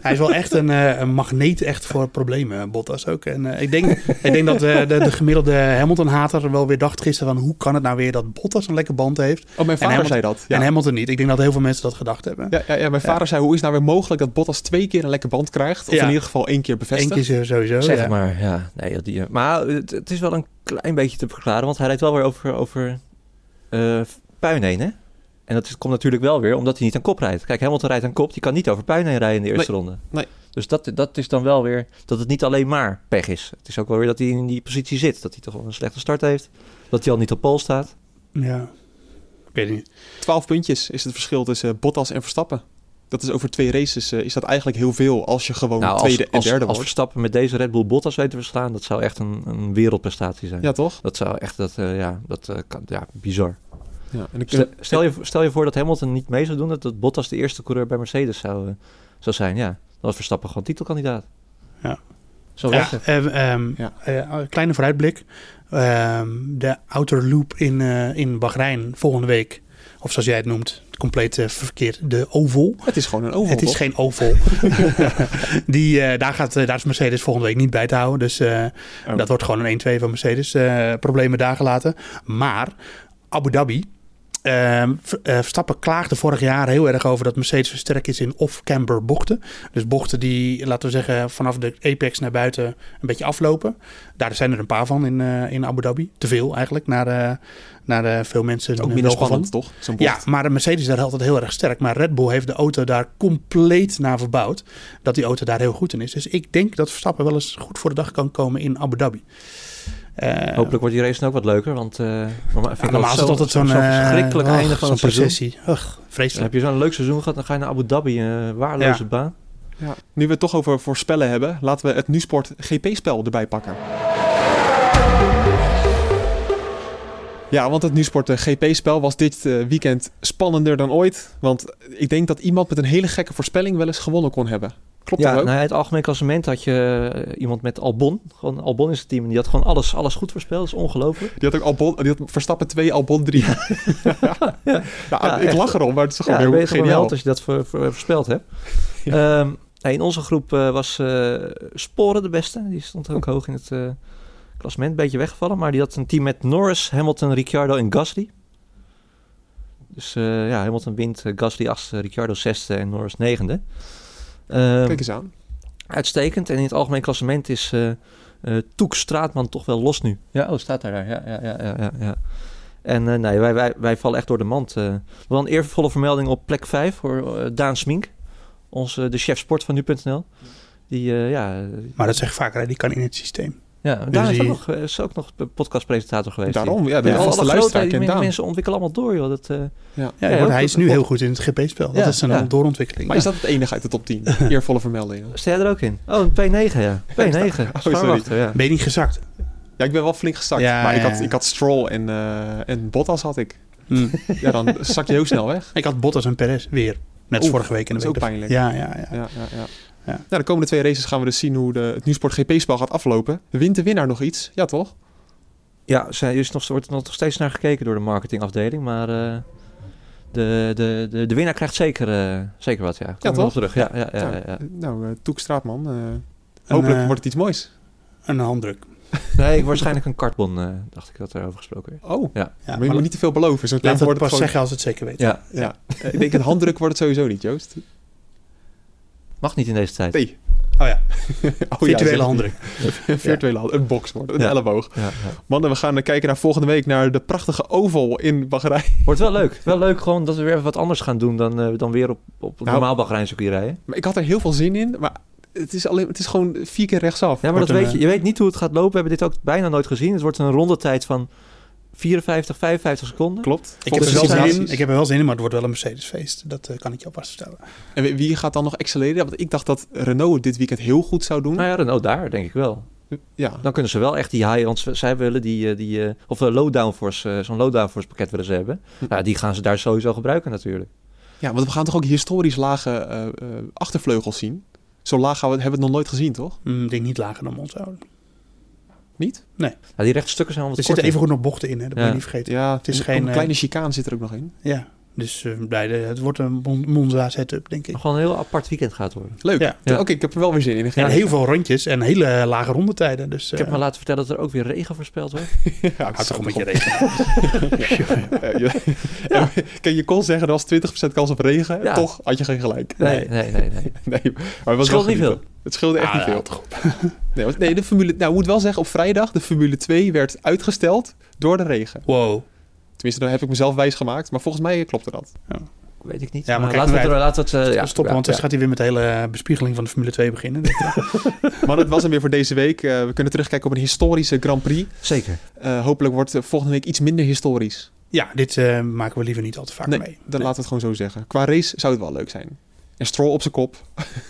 hij is wel echt een, uh, een magneet echt voor problemen, Bottas ook. En uh, ik, denk, ik denk dat de, de, de gemiddelde Hamilton-hater wel weer dacht gisteren van... hoe kan het nou weer dat Bottas een lekker band heeft? Oh, mijn vader Hamilton, zei dat. Ja. En Hamilton niet. Ik denk dat heel veel mensen dat gedacht hebben. Ja, ja, ja mijn vader zei, hoe is het nou weer mogelijk dat Bottas twee keer een lekker band krijgt? Of in ieder geval één keer bevestigd? Eén keer sowieso, Zeg maar, ja. Nee, die, maar het, het, is wel een klein beetje te verklaren, want hij rijdt wel weer over, over puin heen, hè? En dat komt natuurlijk wel weer omdat hij niet aan kop rijdt. Kijk, Hamilton rijdt aan kop. Die kan niet over puin heen rijden in de eerste nee, ronde. Nee. Dus dat, dat is dan wel weer dat het niet alleen maar pech is. Het is ook wel weer dat hij in die positie zit. Dat hij toch wel een slechte start heeft. Dat hij al niet op pol staat. Ja, ik weet niet. 12 puntjes is het verschil tussen Bottas en Verstappen. Dat is over twee races uh, is dat eigenlijk heel veel als je gewoon nou, tweede als, en derde als wordt. Verstappen met deze Red Bull Bottas weet te verslaan, dat zou echt een, een wereldprestatie zijn. Ja, toch? Dat zou echt, dat, uh, ja, dat uh, kan, ja, bizar. Ja, en ik, stel, stel, je, stel je voor dat Hamilton niet mee zou doen, dat, dat Bottas de eerste coureur bij Mercedes zou, uh, zou zijn. Ja, dan was Verstappen gewoon titelkandidaat. Ja. Zo ja, um, ja. Uh, kleine vooruitblik. de outer loop in, uh, in Bahrein volgende week, of zoals jij het noemt, compleet uh, verkeerd, de oval. Het is gewoon een oval. Het is toch? geen oval. [LAUGHS] Die, uh, daar, gaat, uh, daar is Mercedes volgende week niet bij te houden. Dus oh. dat wordt gewoon een 1-2 van Mercedes. problemen daar gelaten. Maar Abu Dhabi. Uh, Verstappen klaagde vorig jaar heel erg over dat Mercedes versterkt is in off-camber bochten. Dus bochten die, laten we zeggen, vanaf de apex naar buiten een beetje aflopen. Daar zijn er een paar van in, uh, in Abu Dhabi. Te veel eigenlijk, naar, de, naar veel mensen. Ook minder spannend, toch? Ja, maar de Mercedes daar altijd heel erg sterk. Maar Red Bull heeft de auto daar compleet naar verbouwd. Dat die auto daar heel goed in is. Dus ik denk dat Verstappen wel eens goed voor de dag kan komen in Abu Dhabi. Uh, Hopelijk wordt die race dan ook wat leuker, want uh, normaal is het altijd zo'n zo verschrikkelijk uh, einde van een processie. Ugh, vreselijk. Dan heb je zo'n leuk seizoen gehad, dan ga je naar Abu Dhabi, een waardeloze ja. baan. Ja. Nu we het toch over voorspellen hebben, laten we het NuSport GP-spel erbij pakken. Ja, want het NuSport GP-spel was dit weekend spannender dan ooit. Want ik denk dat iemand met een hele gekke voorspelling wel eens gewonnen kon hebben. Ja. Nou het algemeen klassement had je eh, iemand met Albon. Gewoon Albon is het team. En die had gewoon alles, alles goed voorspeld. Dat is ongelooflijk. Die had ook Albon, die had Verstappen 2, Albon 3. [LAUGHS] ja. ja. Ik lach erom, maar het is gewoon heel geniaal. Ja, als je dat eh, voorspeld hebt. Ehm, in onze groep eh, was Sporen de beste. Die stond ook hoog in het uh, klassement. Beetje weggevallen. Maar die had een team met Norris, Hamilton, Ricciardo en Gasly. Dus ja, Hamilton wint, Gasly 8, Ricciardo 6e en Norris 9e. Kijk eens aan. Uitstekend. En in het algemeen klassement is uh, uh, Toek Straatman toch wel los nu. Ja, oh, staat daar. Ja, ja, ja, ja, ja. ja. En uh, nee, wij, wij, wij vallen echt door de mand. Uh, wel een eervolle vermelding op plek 5 voor uh, Daan Smink. Onze, de chef sport van nu.nl. Die, eh, ja... Maar dat zegt vaker, die kan in het systeem. Ja, Dus daar is die- ook nog, eh, is ook nog podcastpresentator geweest. Daarom, ja, de vaste alle luisteraar grote- die mensen ontwikkelen allemaal door, joh. Dat, eh, Ja. Ja, hij is nu heel goed in het GP-spel. Dat Ja, is een ja. doorontwikkeling. Maar is dat het enige uit de top 10? [LAUGHS] Eervolle vermeldingen. Sta jij er ook in? Oh, een P9, ja. P9. Oh, sorry. Ja. Ben je niet gezakt? Ja, ik ben wel flink gezakt. Ja, maar ik ja, had, ja. ik had Stroll en, eh, en Bottas had ik. Hm. [LAUGHS] Ja, dan zak je heel snel weg. Ik had Bottas en Perez weer. Net als vorige week. En de dat is week ook ervoor. pijnlijk. Ja, ja, ja. Ja, ja, ja. Ja. Ja, de komende twee races gaan we dus zien hoe de, het Nieuwsport GP-spel gaat aflopen. Wint de winnaar nog iets? Ja, toch? Ja, zij is nog, er wordt nog steeds naar gekeken door de marketingafdeling, maar eh, de, de, de, de winnaar krijgt zeker, eh, zeker wat, ja. Ja, toch? terug. Ja, ja, ja, Ja, ja, ja. Nou, eh Toek Straatman. eh, hopelijk wordt het iets moois. Een handdruk. [LAUGHS] Nee, waarschijnlijk een kartbon, eh, dacht ik dat er over gesproken werd. Oh, Ja. Ja, maar je moet niet te veel beloven. Zo'n Laat het wordt pas gewoon- zeggen als het zeker weet. Ja, Ja. Eh, ik denk een handdruk wordt het sowieso niet, Joost. Mag niet in deze tijd. Nee. Oh ja. [LAUGHS] Oh, Virtuele zeg- handdruk. Een virtuele [LAUGHS] hand. Een box wordt een Ja. elleboog. Ja, ja. Mannen, we gaan kijken naar volgende week naar de prachtige oval in Bahrein. [LAUGHS] Wordt wel leuk. Wel leuk gewoon dat we weer even wat anders gaan doen dan, eh, dan weer op, op Nou, normaal Bahreincircuit rijden. Maar ik had er heel veel zin in, maar het is, alleen, het is gewoon vier keer rechtsaf. Ja, maar dat weet een, je. Je weet niet hoe het gaat lopen. We hebben dit ook bijna nooit gezien. Het wordt een rondetijd van 54, 55 seconden. Klopt. Ik heb, er wel zin in, ik heb er wel zin in, maar het wordt wel een Mercedes-feest. Dat eh, kan ik je alvast vertellen. En wie- gaat dan nog accelereren? Want ik dacht dat Renault dit weekend heel goed zou doen. Nou ja, Renault daar, denk ik wel. Ja, Dan kunnen ze wel echt die high, want zij willen die, eh, die eh, of een low downforce, zo'n low downforce pakket willen ze hebben. Ja, die gaan ze daar sowieso gebruiken natuurlijk. ja, want we gaan toch ook historisch lage eh, eh, achtervleugels zien? Zo laag gaan we, hebben we het nog nooit gezien, toch? Hm, ik denk niet lager dan Monza. hoor. Niet? Nee. Ja, die rechte stukken zijn wel Er zitten even goed nog bochten in, hè? dat moet Ja. je niet vergeten. Ja, Het is een- geen, Een eh, kleine chicane zit er ook nog in. Ja, dus eh, de, het wordt een Mon- Monza setup, denk ik. Gewoon een heel apart weekend gaat worden. Leuk. Ja. Ja. Oké, ik heb er wel weer zin in. En heel veel rondjes en hele eh, lage rondetijden. Dus, Ik heb me laten vertellen dat er ook weer regen voorspeld wordt. [LAUGHS] Ja, Houd toch een beetje rekening. [LAUGHS] Ja, je- ja, [LAUGHS] Kijk, je kon zeggen er was 20% kans op regen. Ja. Toch had je geen gelijk. Nee, nee, nee. nee. Nee, maar het Scheelt wel niet genieten. Het scheelde echt Ah, niet veel. toch Nee, want- nee, de Formule... Nou, ik moet wel zeggen, op vrijdag, de Formule 2 werd uitgesteld door de regen. Wow. Tenminste, daar heb ik mezelf wijs gemaakt. Maar volgens mij klopte dat. Weet ik niet. Ja, maar maar kijk, laten we er- laten we het, eh, ja, Stoppen, ja, want dan ja. gaat hij weer met de hele bespiegeling van de Formule 2 beginnen. Eh, [LAUGHS] Maar dat was hem weer voor deze week. Eh, we kunnen terugkijken op een historische Grand Prix. Zeker. Eh, hopelijk wordt volgende week iets minder historisch. ja, dit eh, maken we liever niet al te vaak Nee, mee. dan laten we het gewoon zo zeggen. Qua race zou het wel leuk zijn. En Stroll op zijn kop.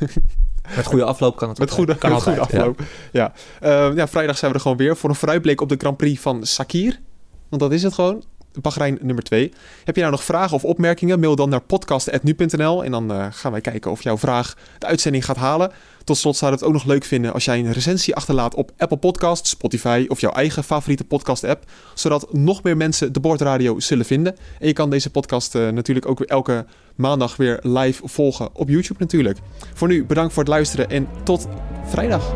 [LAUGHS] Met goede afloop kan het Met goede, Kan met goede afloop. Ja. Eh, ja, vrijdag zijn we er gewoon weer voor een vooruitblik op de Grand Prix van Sakir. Want dat is het gewoon. Bahrein nummer 2. Heb je nou nog vragen of opmerkingen? Mail dan naar podcast.nu.nl en dan eh, gaan wij kijken of jouw vraag de uitzending gaat halen. Tot slot zou het ook nog leuk vinden als jij een recensie achterlaat op Apple Podcasts, Spotify of jouw eigen favoriete podcast app. Zodat nog meer mensen de Bordradio zullen vinden. En je kan deze podcast eh, natuurlijk ook elke maandag weer live volgen op YouTube natuurlijk. Voor nu bedankt voor het luisteren en tot vrijdag.